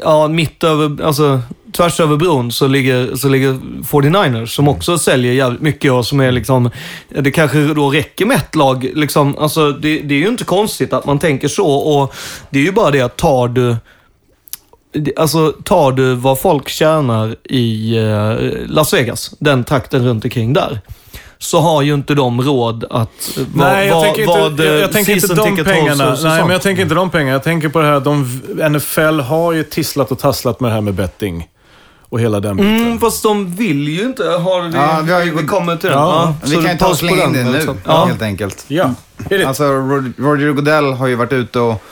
ja, mitt över, alltså tvärs över bron så ligger, så ligger 49ers som också säljer jävligt mycket och som är liksom, det kanske då räcker med ett lag. Liksom, alltså, det, det är ju inte konstigt att man tänker så och det är ju bara det att tar du Alltså, tar du vad folk tjänar i eh, Las Vegas, den trakten runt omkring där, så har ju inte de råd att... eh, vad- Nej, jag vad- tänker vad, inte, jag, jag tänker inte de pengarna. och så- Nej, men jag tänker inte de pengarna. Jag tänker på det här, de, NFL har ju tisslat och tasslat med det här med betting. Och hela den biten. Mm, fast de vill ju inte. Har vi, Ja, vi har ju gått- kommer till den. Ja, Vi kan ju ta och slänga in den, det nu, liksom. Ja. helt enkelt. Ja? Alltså, Roger Goodell har ju varit ute och,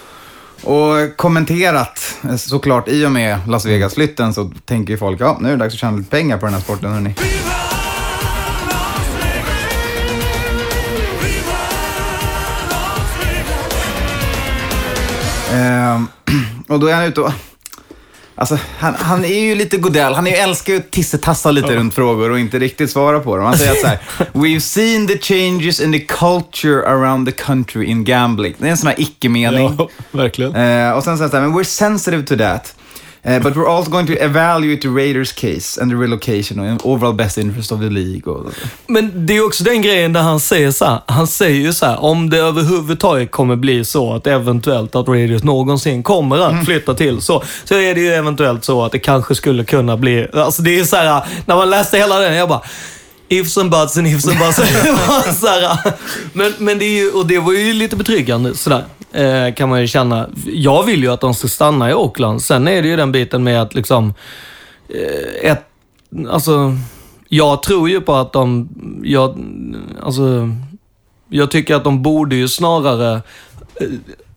och kommenterat, eh, såklart i och med Las Vegas-flytten så tänker ju folk, ja nu är det dags att tjäna lite pengar på den här sporten hörni. Ehm, och då är han ute och... Alltså, han, han är ju lite Godell. Han är ju älskar ju att tissetassa lite runt frågor och inte riktigt svara på dem. Han säger att så här, We've seen the changes in the culture around the country in gambling. Det är en sån här icke-mening. Ja, verkligen. Eh, och sen säger han så här, men we're sensitive to that. Eh, but we're also going to evaluate the Raiders case and the relocation and overall best interest of the League. Och, Men det är också den grejen där han säger så här. Han säger ju så här, om det överhuvudtaget kommer bli så att eventuellt att Radius någonsin kommer Mm. att flytta till så, så är det ju eventuellt så att det kanske skulle kunna bli, alltså det är så här, när man läste hela den, jag bara, Ifs and buts and ifs and buts. Men, men det är ju, och det var ju lite betryggande sådär, eh, kan man ju känna. Jag vill ju att de ska stanna i Oakland. Sen är det ju den biten med att liksom, eh, ett, alltså, jag tror ju på att de, jag, alltså, jag tycker att de borde ju snarare eh,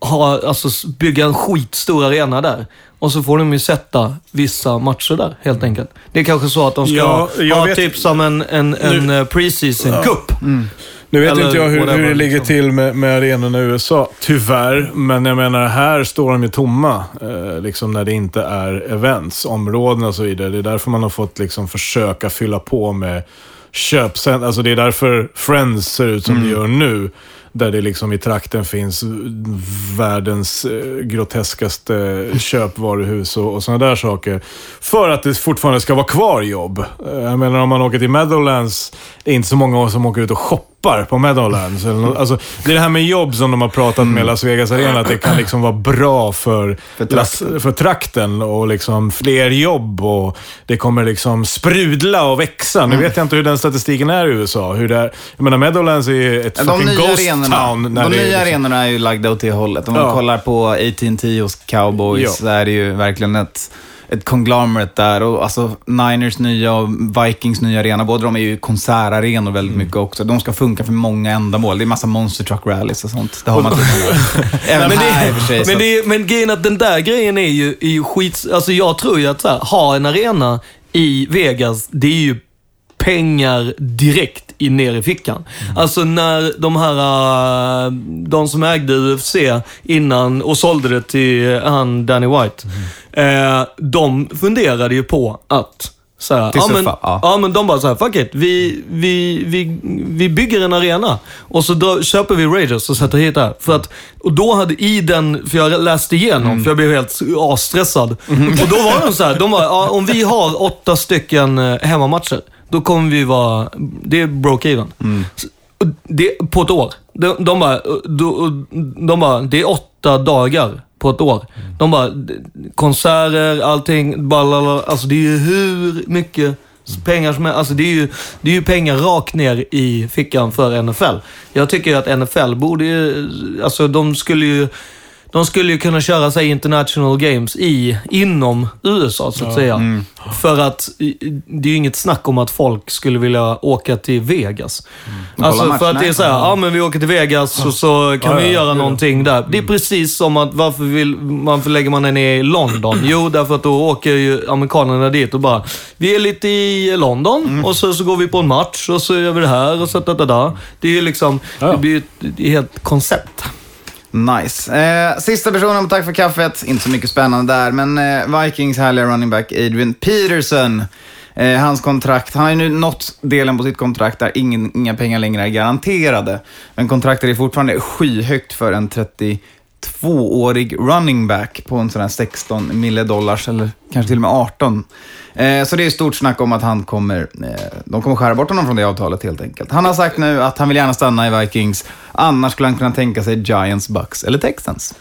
ha, alltså, bygga en skitstor arena där. Och så får de ju sätta vissa matcher där, helt enkelt. Det är kanske så att de ska Ja, ha vet- typ som en, en, en eh, preseason cup. Nu vet Eller inte jag hur, hur det ligger liksom. till med, med arenorna i USA, tyvärr. Men jag menar, här står de ju tomma, eh, liksom när det inte är events, områden och så vidare. Det är därför man har fått liksom försöka fylla på med köpcentrum. Alltså det är därför Friends ser ut som det gör nu. Där det liksom i trakten finns världens eh, groteskaste köpvaruhus och, och sådana där saker. För att det fortfarande ska vara kvar jobb. Eh, Jag menar om man åker till Meadowlands, det är inte så många som åker ut och shoppar på Meadowlands. Alltså, det är det här med jobb som de har pratat med Las Vegas Arena, att det kan liksom vara bra för, För Las, för trakten och liksom fler jobb och det kommer liksom sprudla och växa. Nu vet jag inte hur den statistiken är i USA. Hur det är. Jag menar, Meadowlands är ju ett de fucking ghost arenorna, town. de nya liksom- arenorna är ju lagda åt det hållet. Om Ja. man kollar på AT&T hos Cowboys Ja. så är det ju verkligen ett, ett conglomerate där. Och alltså Niners nya och Vikings nya arena, båda de är ju konsertarenor väldigt Mm. mycket också. De ska funka för många ändamål. Det är massa monster truck rallies och sånt. Det har man Även men, här i och för sig. men, det, men grejen att den där grejen är ju, är ju skit... Alltså jag tror ju att så här, ha en arena i Vegas, det är ju pengar direkt i, ner i fickan. Alltså när de här, äh, de som ägde UFC innan och sålde det till han Danny White, eh, de funderade ju på att så här, ja, men, ja. ja men de bara så här, fuck it. Vi, vi, vi, vi bygger en arena och så drar, köper vi Raiders och sätter hit där. För att, och då hade i den, för jag läste igenom, Mm. för jag blev helt asstressad. Och då var de så här, de bara, ja, om vi har åtta stycken hemmamatcher, då kommer vi vara, det är broke even. Mm. Det, på ett år. De, de bara, då, de bara, det är åtta dagar på ett år. De bara, konserter, allting, balala, alltså det är ju hur mycket pengar som helst. Alltså det är ju, det är ju pengar rakt ner i fickan för NFL. Jag tycker ju att NFL borde ju, alltså de skulle ju, de skulle ju kunna köra sig international games i, inom USA så att säga. Mm. För att det är ju inget snack om att folk skulle vilja åka till Vegas. kolla Alltså för att det är så här, ja men vi åker till Vegas och så kan Ja, vi ja, göra ja. någonting där. Det är precis som att varför, vill, varför lägger man den i London? Jo, därför att då åker ju amerikanerna dit och bara, vi är lite i London och så, så går vi på en match och så gör vi det här och så da, da, da. Det är ju liksom, Ja. det blir ett, helt koncept. Nice. Eh, sista personen på Tack för kaffet. Inte så mycket spännande där, men eh, Vikings härliga running back Adrian Peterson. Eh, hans kontrakt, han har ju nu nått delen på sitt kontrakt där ingen, inga pengar längre är garanterade. Men kontraktet är fortfarande skyhögt för en 32-årig running back på en sån här 16 mille dollars, eller kanske till och med 18. Eh, så det är stort snack om att han kommer, eh, de kommer skära bort honom från det avtalet helt enkelt. Han har sagt nu att han vill gärna stanna i Vikings, annars skulle han kunna tänka sig Giants, Bucks eller Texans.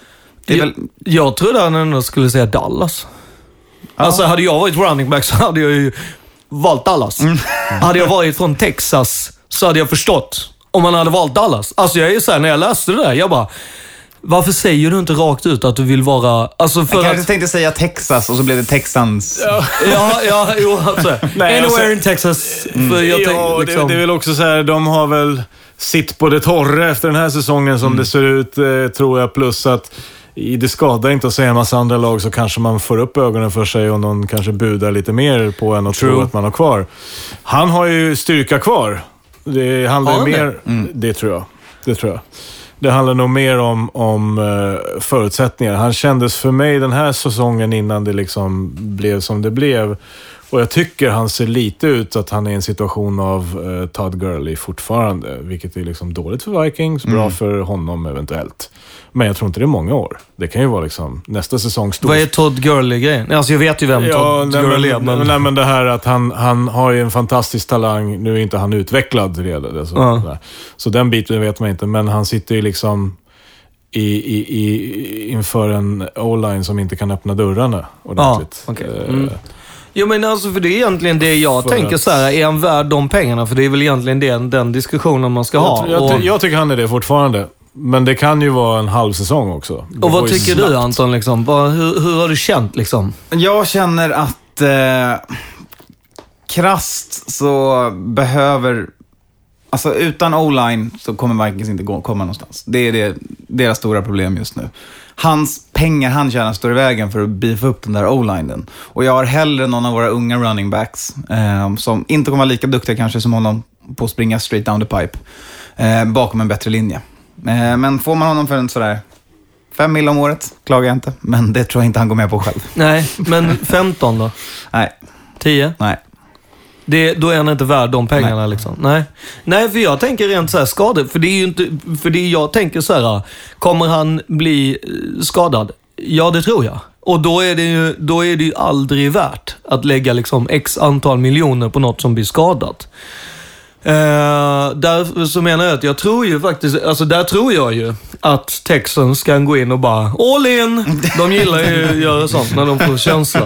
Det är väl, Jag, jag trodde han ändå skulle säga Dallas. Alltså hade jag varit running back så hade jag ju valt Dallas. Mm. Hade jag varit från Texas så hade jag förstått om man hade valt Dallas. Alltså jag är ju såhär, när jag läste det där, jag bara... Varför säger du inte rakt ut att du vill vara... Alltså för Jag kanske att... tänkte säga Texas och så blev det Texans. Ja, ja, jo, alltså. Nej, Anywhere alltså- in Texas. För jag ja, tänk, liksom, det, det är väl också så här, de har väl sitt på det torra efter den här säsongen som det ser ut, eh, tror jag. Plus att det skadar inte att säga en massa andra lag så kanske man får upp ögonen för sig och någon kanske budar lite mer på en och tror True. att man har kvar. Han har ju styrka kvar. Det handlar Har han mer... Det tror jag. Det tror jag. Det handlar nog mer om, om eh, förutsättningar. Han kändes för mig den här säsongen innan det liksom blev som det blev. Och jag tycker han ser lite ut att han är i en situation av eh, Todd Gurley fortfarande. Vilket är liksom dåligt för Vikings, bra för honom eventuellt. Men jag tror inte det är många år. Det kan ju vara liksom nästa säsong stor. Vad är Todd Gurley-grejen? Alltså jag vet ju vem Ja, Todd nej, Gurley är, men, men... nej, men det här att han, han har ju en fantastisk talang. Nu är inte han utvecklad redan. Alltså, nej. Så den biten vet man inte. Men han sitter ju liksom i, i, i, inför en O-line som inte kan öppna dörrarna ordentligt. okej. Eh, Mm. Jo men alltså för det är egentligen det jag För tänker att- så här, är han värd de pengarna? För det är väl egentligen den, den diskussionen man ska ha. Jag, jag, och, jag tycker han är det fortfarande. Men det kan ju vara en halv säsong också. Det och vad tycker snabbt. du Anton? Liksom? Bara, hur, hur har du känt liksom? Jag känner att eh, krasst så behöver... Alltså utan o-line så kommer Vikings inte gå, komma någonstans. Det är det, deras stora problem just nu. Hans pengar han tjänar står i vägen för att beefa upp den där o-linen. Och jag har hellre någon av våra unga running backs eh, som inte kommer vara lika duktiga kanske som honom på att springa straight down the pipe eh, bakom en bättre linje. Eh, men får man honom för en sådär fem mil om året, klagar jag inte. Men det tror jag inte han går med på själv. Nej, men 15 då? Nej, 10? nej. Det, då är han inte värd de pengarna Nej. liksom. Nej. Nej, för jag tänker rent så här skador. För det är ju inte, för det jag tänker så här, kommer han bli eh, skadad? Ja, det tror jag. Och då är det ju, då är det ju aldrig värt att lägga liksom x antal miljoner på något som blir skadat. Eh, där så menar jag att jag tror ju faktiskt, alltså där tror jag ju att Texans kan gå in och bara all in. De gillar ju att göra sånt när de får känsla.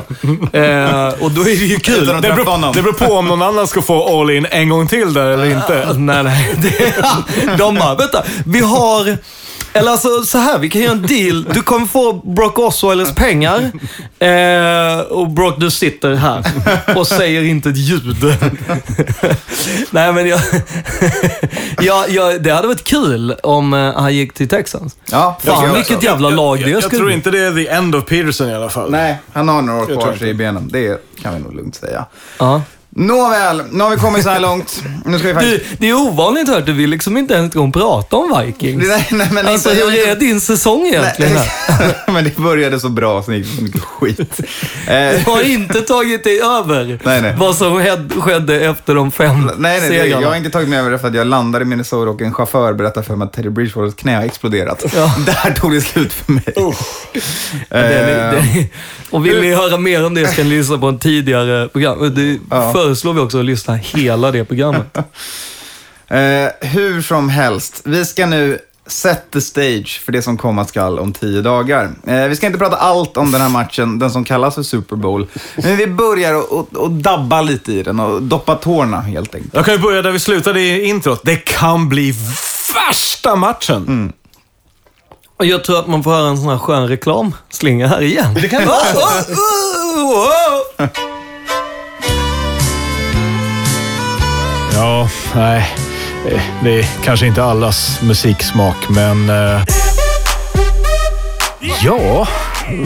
Eh, och då är det ju kul. Det beror, det beror på om någon annan ska få all in en gång till där eller inte. Nej, nej. Det, de bara, vänta, vi har... Eller alltså så här, vi kan göra en deal. Du kommer få Brock Osweilers pengar. Eh, och Brock, du sitter här och säger inte ett ljud. Nej, men jag, jag, jag... Det hade varit kul om eh, han gick till Texans. Ja, Fan, jag- vilket jävla lag det Jag, jag skulle tror inte det är the end of Peterson i alla fall. Nej, han har några år Jag kvar i benen. Det kan vi nog lugnt säga. Ja. Nåväl, nu har vi kommit så här långt. Nu ska vi faktiskt... Du, det är ovanligt hört, du vill liksom inte ens gå och prata om Vikings. Nej, nej, men Alltså, inte- hur är din säsong egentligen? här? men det började så bra, så det gick så mycket skit. Du Eh, har inte tagit dig över Nej, nej. vad som skedde efter de fem Nej, nej, det, segrarna. jag har inte tagit mig över det för att jag landade i Minnesota och en chaufför berättade för mig att Teddy Bridgewaters knä har exploderat. Ja. Där tog det slut för mig. Den är- Eh, den är- och vill ni höra mer om det ska ni lyssna på en tidigare program. Det Ja. Föreslår vi också att lyssna hela det programmet. Eh, hur som helst, vi ska nu set the stage för det som komma skall om tio dagar. Eh, vi ska inte prata allt om den här matchen, den som kallas för Super Bowl. Men vi börjar och, och, och dabba lite i den och doppa tårna helt enkelt. Jag kan ju börja där vi slutade i introt. Det kan bli värsta matchen. Mm. Och jag tror att man får höra en sån här skön reklamslinga här igen. Det kan Ja, nej. Det är kanske inte allas musiksmak, men... eh, Ja,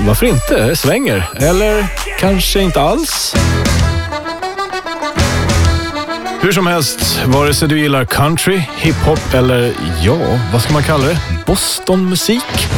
varför inte? Det svänger. Eller kanske inte alls. Hur som helst, vare sig du gillar country, hiphop eller, ja, vad ska man kalla det? Bostonmusik?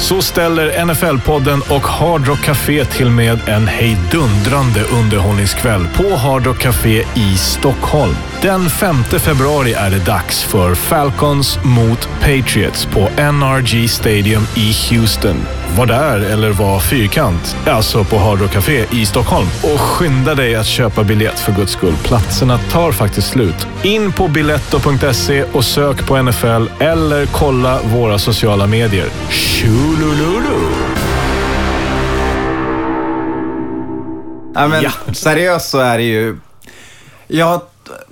Så ställer NFL-podden och Hard Rock Café till med en hejdundrande underhållningskväll på Hard Rock Café i Stockholm. Den 5 februari är det dags för Falcons mot Patriots på NRG Stadium i Houston. Var där eller var fyrkant, alltså på Hard Rock Café i Stockholm. Och skynda dig att köpa biljett för guds skull. Platserna tar faktiskt slut. In på biletto.se och sök på NFL eller kolla våra sociala medier. Tjolololo! Ja, men seriöst så är det ju... Ja,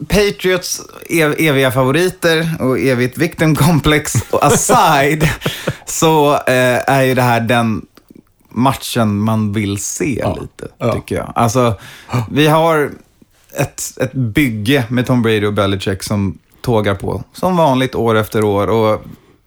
Patriots ev eviga favoriter och evigt victim complex och aside så eh, är ju det här den matchen man vill se lite, Ja. tycker jag. Alltså, vi har ett, ett bygge med Tom Brady och Belichick som tågar på, som vanligt år efter år. Och,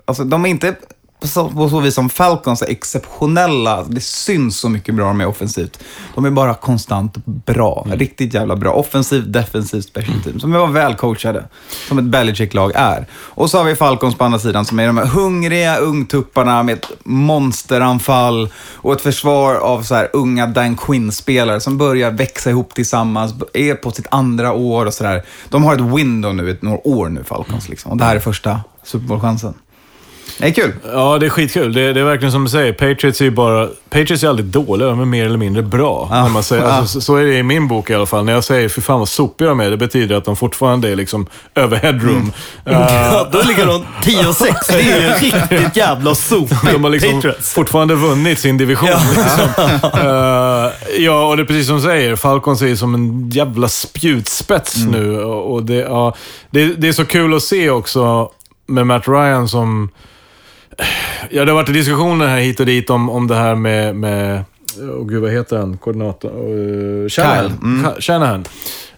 alltså, de är inte på så, på så vis som Falcons är exceptionella. Det syns så mycket bra med offensivt. De är bara konstant bra. Riktigt jävla bra. Offensivt, defensivt, special team. Som är väl coachade. Som ett Belichick-lag är. Och så har vi Falcons på andra sidan som är de här hungriga ungtupparna med ett monsteranfall och ett försvar av så här unga Dan Quinn-spelare som börjar växa ihop tillsammans, är på sitt andra år och sådär. De har ett window nu, ett några år nu, Falcons. Liksom. Och det här är första Super Bowl-chansen. Det är kul. Ja, det är skitkul. Det, det är verkligen som du säger. Patriots är ju bara... Patriots är aldrig dåliga, de är mer eller mindre bra. Ja. När man säger, Ja. alltså, så- så är det i min bok i alla fall. När jag säger fy fan vad sopiga de är, det betyder att de fortfarande är liksom över headroom. Mm. Eh, Ja, då ligger de 10 och 6. Det är ju riktigt jävla sop. De har liksom Patriots. fortfarande vunnit sin division. Liksom. Eh, ja, och det är precis som du säger. Falcons är som en jävla spjutspets Mm. nu. Och och det, ja, det, det är så kul att se också med Matt Ryan som... Ja, det har varit diskussioner här hit och dit om, om det här med... med oh, gud, vad heter han? Koordinator? Uh, Shanahan. Mm. Ka- Shanahan.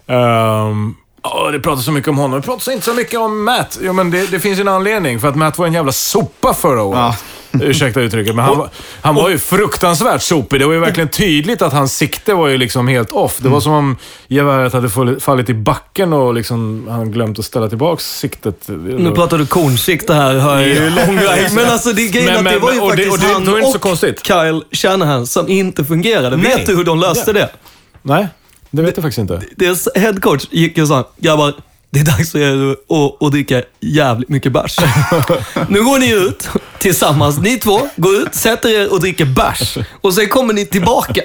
Um, ja, det pratas så mycket om honom. Det pratas inte så mycket om Matt. Jo, men det, det finns ju en anledning. För att Matt var en jävla sopa förra året. Ja. Ursäkta uttrycket, men han, var- han var ju fruktansvärt sopig. Det var ju verkligen tydligt att hans sikte var ju liksom helt off. Det var som om geväret hade fallit- i backen och liksom han glömt att ställa tillbaka siktet. Nu pratar du kornsikte här, hör jag ju. Men alltså det, grejen Men- att det var ju och det- faktiskt och det- han är det inte så och konstigt. Kyle Shanahan som inte fungerade. Nej. Vet du hur de löste det? Nej, det vet jag faktiskt inte. Deras headcoach gick och sa, grabbar, det är dags att, att dricka jävligt mycket bärs. nu går ni ut tillsammans, ni två, går ut, sätter er och dricker bärs. Och sen kommer ni tillbaka.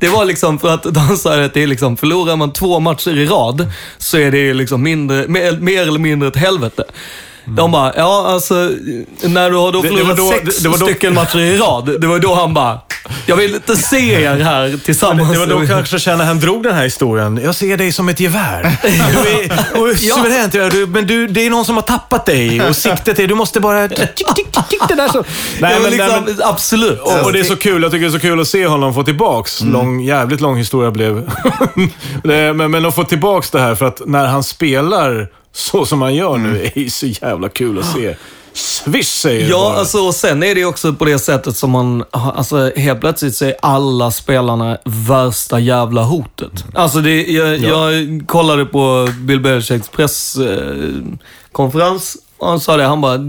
Det var liksom för att de sa att det är liksom, förlorar man två matcher i rad så är det liksom mindre, mer, mer eller mindre ett helvete. De bara, ja alltså, när du har då Det- det förlorat var då- sex det- det då- stycken matcher i rad, det var då han bara, jag vill inte se er här tillsammans. Det var då kanske Shanahan drog den här historien. Jag ser dig som ett gevär. Du är, och suveränt, ja. du, men du, det är någon som har tappat dig och siktet är... Du måste bara... Tick, tick, tick, tick, det där så... Nej, Nej, men, liksom, nej, men, absolut. och, och det är så kul. Jag tycker det är så kul att se honom få tillbaks. Lång, jävligt lång historia blev. Det- men, men att få tillbaks det här för att när han spelar så som han gör nu är ju så jävla kul att se. Swish säger Ja, bara. alltså, och sen är det också på det sättet som man, alltså helt plötsligt så är alla spelarna värsta jävla hotet. Alltså det, jag, jag kollade på Bill Belichicks presskonferens och han sa det, han bara,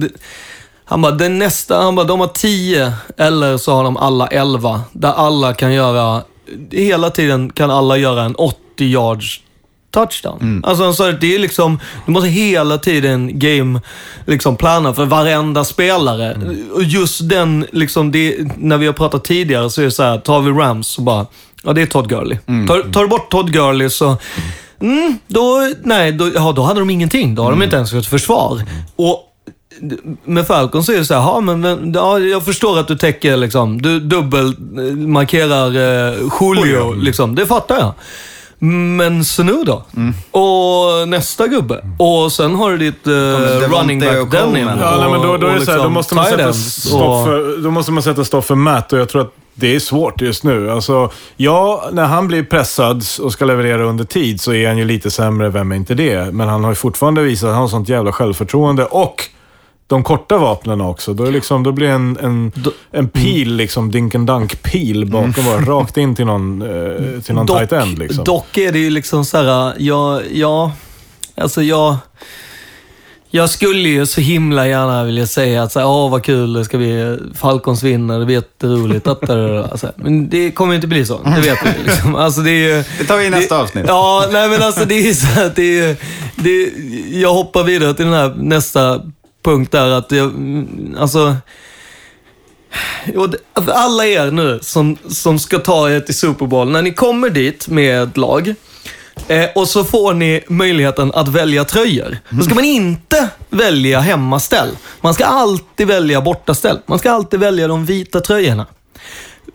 han bara, den nästa, han bara, de har tio eller så har de alla elva. Där alla kan göra, hela tiden kan alla göra en 80 yards touchdown. Alltså han sa att det är liksom, du måste hela tiden game, liksom plana för varenda spelare. Och just den, liksom det, när vi har pratat tidigare så är det så här, tar vi Rams så bara, ja det är Todd Gurley. Tar, tar du bort Todd Gurley så, mm, då, nej, då, ja, då hade de ingenting. Då har de inte ens ett försvar. Och med Falcon så är det så här, men, ja, jag förstår att du täcker liksom, du dubbelmarkerar eh, Julio, liksom. Det fattar jag. Men så nu då? Och nästa gubbe. Och sen har du ditt eh, running back och den Coleman. Ja, nej, men då, då, är det så här, då, måste man sätta stopp stopp för, då måste man sätta stopp för Matt och jag tror att det är svårt just nu. Alltså, ja, när han blir pressad och ska leverera under tid så är han ju lite sämre, vem är inte det? Men han har ju fortfarande visat att han har sånt jävla självförtroende och de korta vapnen också. Då, är liksom, då blir en, en, en pil, liksom, dink and dunk pil bakom bara, rakt in till någon, eh, till någon tight end. Liksom. dock är det ju liksom så här, ja, ja, alltså jag... Jag skulle ju så himla gärna vilja säga att åh vad kul, det ska bli Falcons vinner, det blir jätteroligt. Att, alltså, men det kommer ju inte bli så, det vet vi. Liksom. Alltså, det, är, ju- Det tar vi i nästa avsnitt. Ja, nej men alltså det är så att det är, det är, Jag hoppar vidare till den här nästa punkt där att jag, mm, alltså, alltså... Alla er nu som, som ska ta er till Super Bowl, när ni kommer dit med ett lag eh, och så får ni möjligheten att välja tröjor. Då ska man inte välja hemmaställ. Man ska alltid välja bortaställ. Man ska alltid välja de vita tröjorna.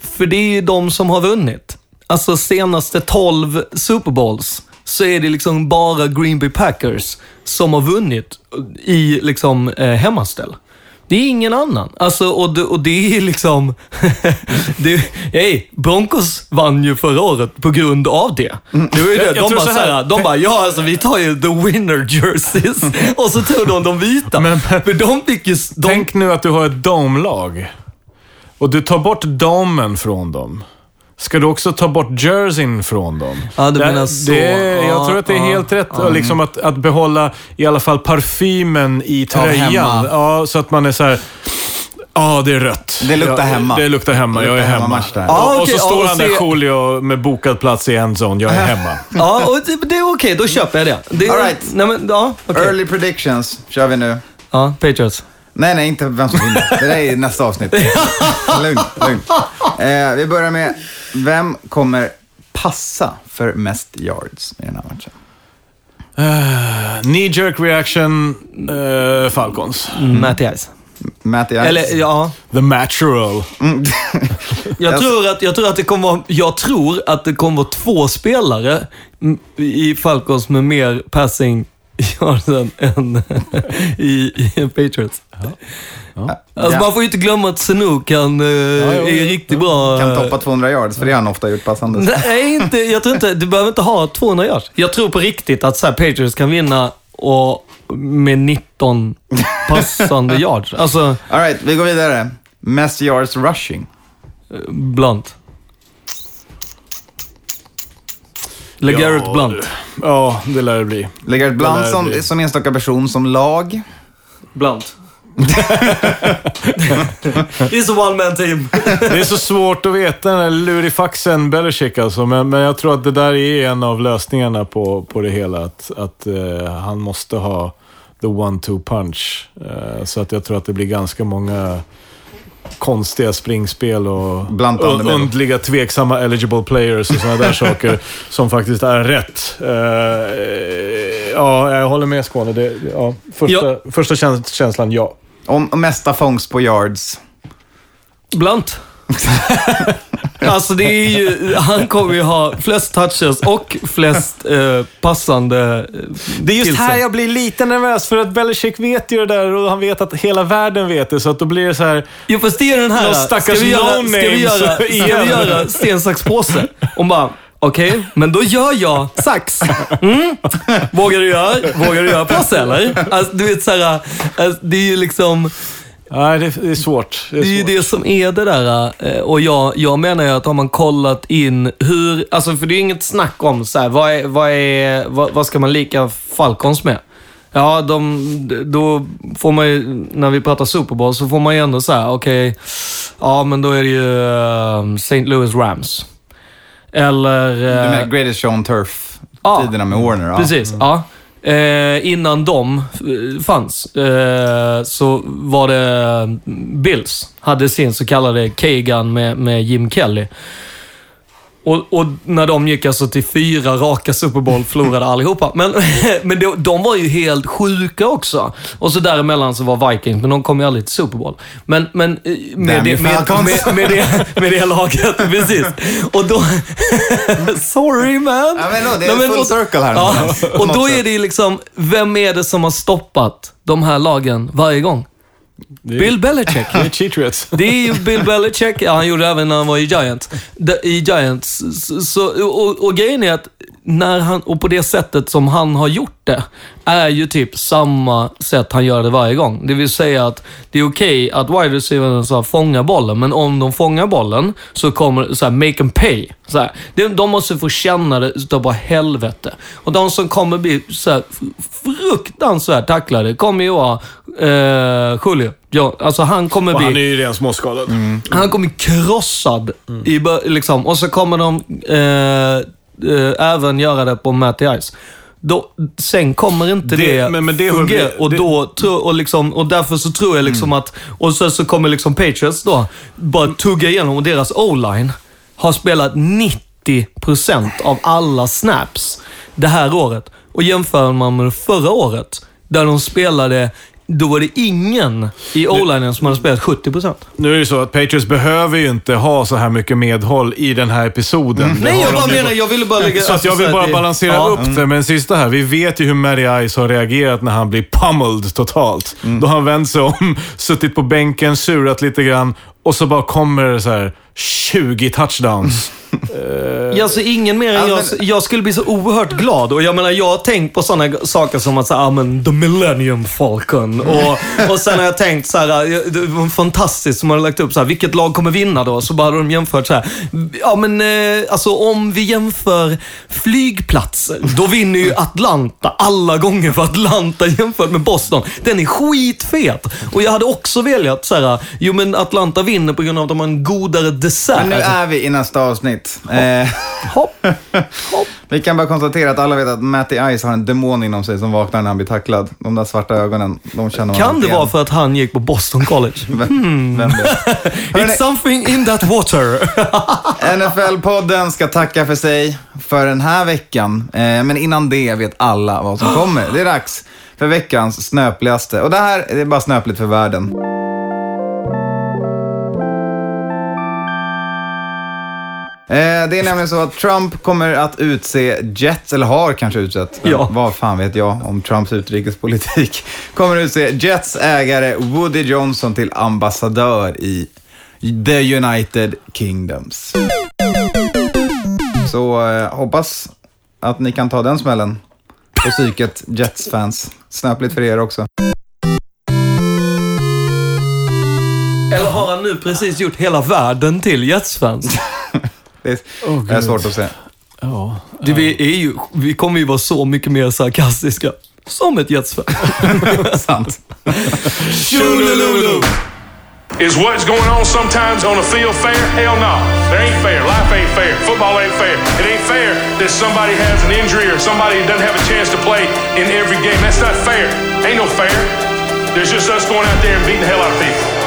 För det är ju de som har vunnit. Alltså senaste 12 Super Bowls så är det liksom bara Green Bay Packers som har vunnit i liksom eh, hemmaställ. Det är ingen annan. Alltså, och, det, och det är liksom... det, hey, Broncos vann ju förra året på grund av det. Det var ju det. De bara, så här- de bara, ja alltså vi tar ju the winner jerseys. och så tog de de vita. Men- För de fick ju... De, Tänk nu att du har ett domlag och du tar bort domen från dem. Ska du också ta bort jerseyn från dem? Ja, du Det- menar så. Det, jag Ja, tror att det är ja, helt rätt. Liksom att, att behålla i alla fall parfymen i tröjan. hemma. Ja, så att man är så här. Ja, det är rött. Det luktar ja, hemma. Det luktar hemma. Det Jag är luktar hemma. hemmamatch där. Ja, och, så står ja, han där Julio med bokad plats i endzone. Jag är hemma. ja, och det, det är okej. Då köper jag det. det är, All right. nej, men, ja, okej. Early predictions kör vi nu. Ja, Patriots. Nej, nej, inte vem som vinner. Det där är nästa avsnitt. lugn, lugn. Eh, vi börjar med, vem kommer passa för mest yards i den här matchen? Knee jerk reaction, eh, Falcons. Matty Ice. Matty Ice? Eller ja, The natural. jag Jag- tror, att, jag tror att det kommer vara, jag tror att det kommer vara två spelare mm, i Falcons med mer passing yards än, än i, i Patriots. Alltså Ja. man får ju inte glömma att Sanu kan, eh, jo, är riktigt bra. Kan eh, toppa 200 yards, för det har han ofta gjort passandes. Nej, inte, jag tror inte, du behöver inte ha 200 yards. Jag tror på riktigt att så här, Patriots kan vinna och med 19 passande yards. Alltså, All right, vi går vidare. Mest yards rushing. Blunt. LeGarrette Ja, Blunt. Ja, det lär det bli. Lägger Blunt som, som enstaka person, som lag. Blunt. It's a one man team. Det är så svårt att veta den här lurifaxen Belichick alltså, men, men jag tror att det där är en av lösningarna på, på det hela. Att, att eh, han måste ha the one-two punch. Eh, så att jag tror att det blir ganska många konstiga springspel och undliga, tveksamma eligible players och sådana där saker som faktiskt är rätt. Eh, ja, jag håller med Skåne. Det, ja, första, Ja. första käns- känslan, ja. Om om mesta fångst på yards. Blunt. Alltså det är ju, han kommer ju ha flest touches och flest eh, passande eh, Det är just till här jag blir lite nervös, för att Belichick vet ju det där och han vet att hela världen vet det, så att då blir det så här... Jo fast det är den här, Någon ska vi göra, ska vi göra, ska vi göra sten, sax, påse? Och bara, okej, men då gör jag sax. Mm. Vågar du göra, vågar du göra påse eller? Alltså, du vet såhär, alltså, det är ju liksom, Nej, det, är svårt. Det är det är ju det som är det där. eh, Och jag, jag menar ju att har man kollat in hur, alltså för det är ju inget snack om så här, vad, är, vad, är, vad, vad ska man lika Falcons med? Ja, de, då får man ju, när vi pratar Super Bowl, så får man ju ändå säga, okej, ja men då är det ju eh, St. Louis Rams. Eller... Du eh, menar Greatest Show on Turf, Ja. tiderna med Warner. Ja. Precis, ja. Eh, innan de eh, fanns eh, så var det Bills. Hade sin så kallade Kagan med, med Jim Kelly. Och, och när de gick alltså till fyra raka Super Bowl förlorade allihopa. Men, men de, de var ju helt sjuka också. Och så däremellan så var Vikings, men de kom ju aldrig till Super Bowl. Men, men eh, med, det, med, med, med, det, med det laget, precis. Och då... Sorry man! Ja, men då, det är Nej, full och- circle här. Ja, och då är det ju liksom, vem är det som har stoppat de här lagen varje gång? Bill Belichick. Det är Cheatriots. Det är ju Bill Belichick, ja, han gjorde det även när han var i Giants. I Giants. Så, och, och grejen är att när han, och på det sättet som han har gjort det, är ju typ samma sätt han gör det varje gång. Det vill säga att det är okej att wide receivers fångar bollen, men om de fångar bollen så kommer så här, make them pay. Så här. De, måste få känna det utav bara helvete. Och de som kommer bli så här, fruktansvärt tacklade kommer ju vara eh, Julio. Ja, alltså han kommer Och bli... han är ju redan småskadad. Han kommer krossad. I, bör- liksom, och så kommer de eh, eh, även göra det på Matty Ice. Då, sen kommer inte det, Det- men- men det fungera. vi- och, det- då, tror- och, liksom, och därför så tror jag liksom att... Och så, så kommer liksom Patriots då bara tugga igenom och deras O-line har spelat 90% av alla snaps det här året. Och jämför man med förra året, där de spelade då var det ingen i o-linen som hade spelat 70%. Nu är det ju så att Patriots behöver ju inte ha så här mycket medhåll i den här episoden. Mm. Nej, jag bara menar, jag ville bara lägga... Så att jag vill bara balansera ja. upp det. Men sista här, vi vet ju hur Matty Ice har reagerat när han blir pummeled totalt. Då har han vänt sig om, suttit på bänken, surat lite grann och så bara kommer det så här 20 touchdowns. Ja, alltså ingen mer än Ja, jag. men- Jag skulle bli så oerhört glad. Och jag menar, jag har tänkt på sådana saker som att säga, ah, men the Millennium Falcon. Och, och sen har jag tänkt så här, det var fantastiskt som hade lagt upp så här, vilket lag kommer vinna då? Så bara hade de jämfört så här, ja men eh, alltså om vi jämför flygplatser, då vinner ju Atlanta alla gånger för Atlanta jämfört med Boston. Den är skitfet. Och jag hade också velat så här, jo men Atlanta vinner på grund av att de har en godare dessert. Men nu är vi i nästa avsnitt. Eh, Hopp, hopp. vi kan bara konstatera att alla vet att Matty Ice har en demon inom sig som vaknar när han blir tacklad. De där svarta ögonen, de känner man Kan det vara för att han gick på Boston College? Vem, vem vet? It's something in that water. NFL-podden ska tacka för sig för den här veckan. Eh, men innan det vet alla vad som kommer. Det är dags för veckans snöpligaste. Och det här det är bara snöpligt för världen. Det är nämligen så att Trump kommer att utse Jets, eller har kanske utsett, Ja. vad fan vet jag om Trumps utrikespolitik, kommer att utse Jets ägare Woody Johnson till ambassadör i The United Kingdoms. Så eh, hoppas att ni kan ta den smällen på psyket, Jets-fans. Snöpligt för er också. Eller har han nu precis gjort hela världen till Jets-fans? Det är, Åh, det är svårt att säga. Ja. Det, vi, är ju, vi kommer ju vara så mycket mer sarkastiska. Som ett Jets-fan. Sant. Tjolululu! Is what's going on sometimes on the field fair? Hell no. There ain't fair. Life ain't fair. Football ain't fair. It ain't fair that somebody has an injury or somebody doesn't have a chance to play in every game. That's not fair. Ain't no fair. There's just us going out there and beating the hell out of people.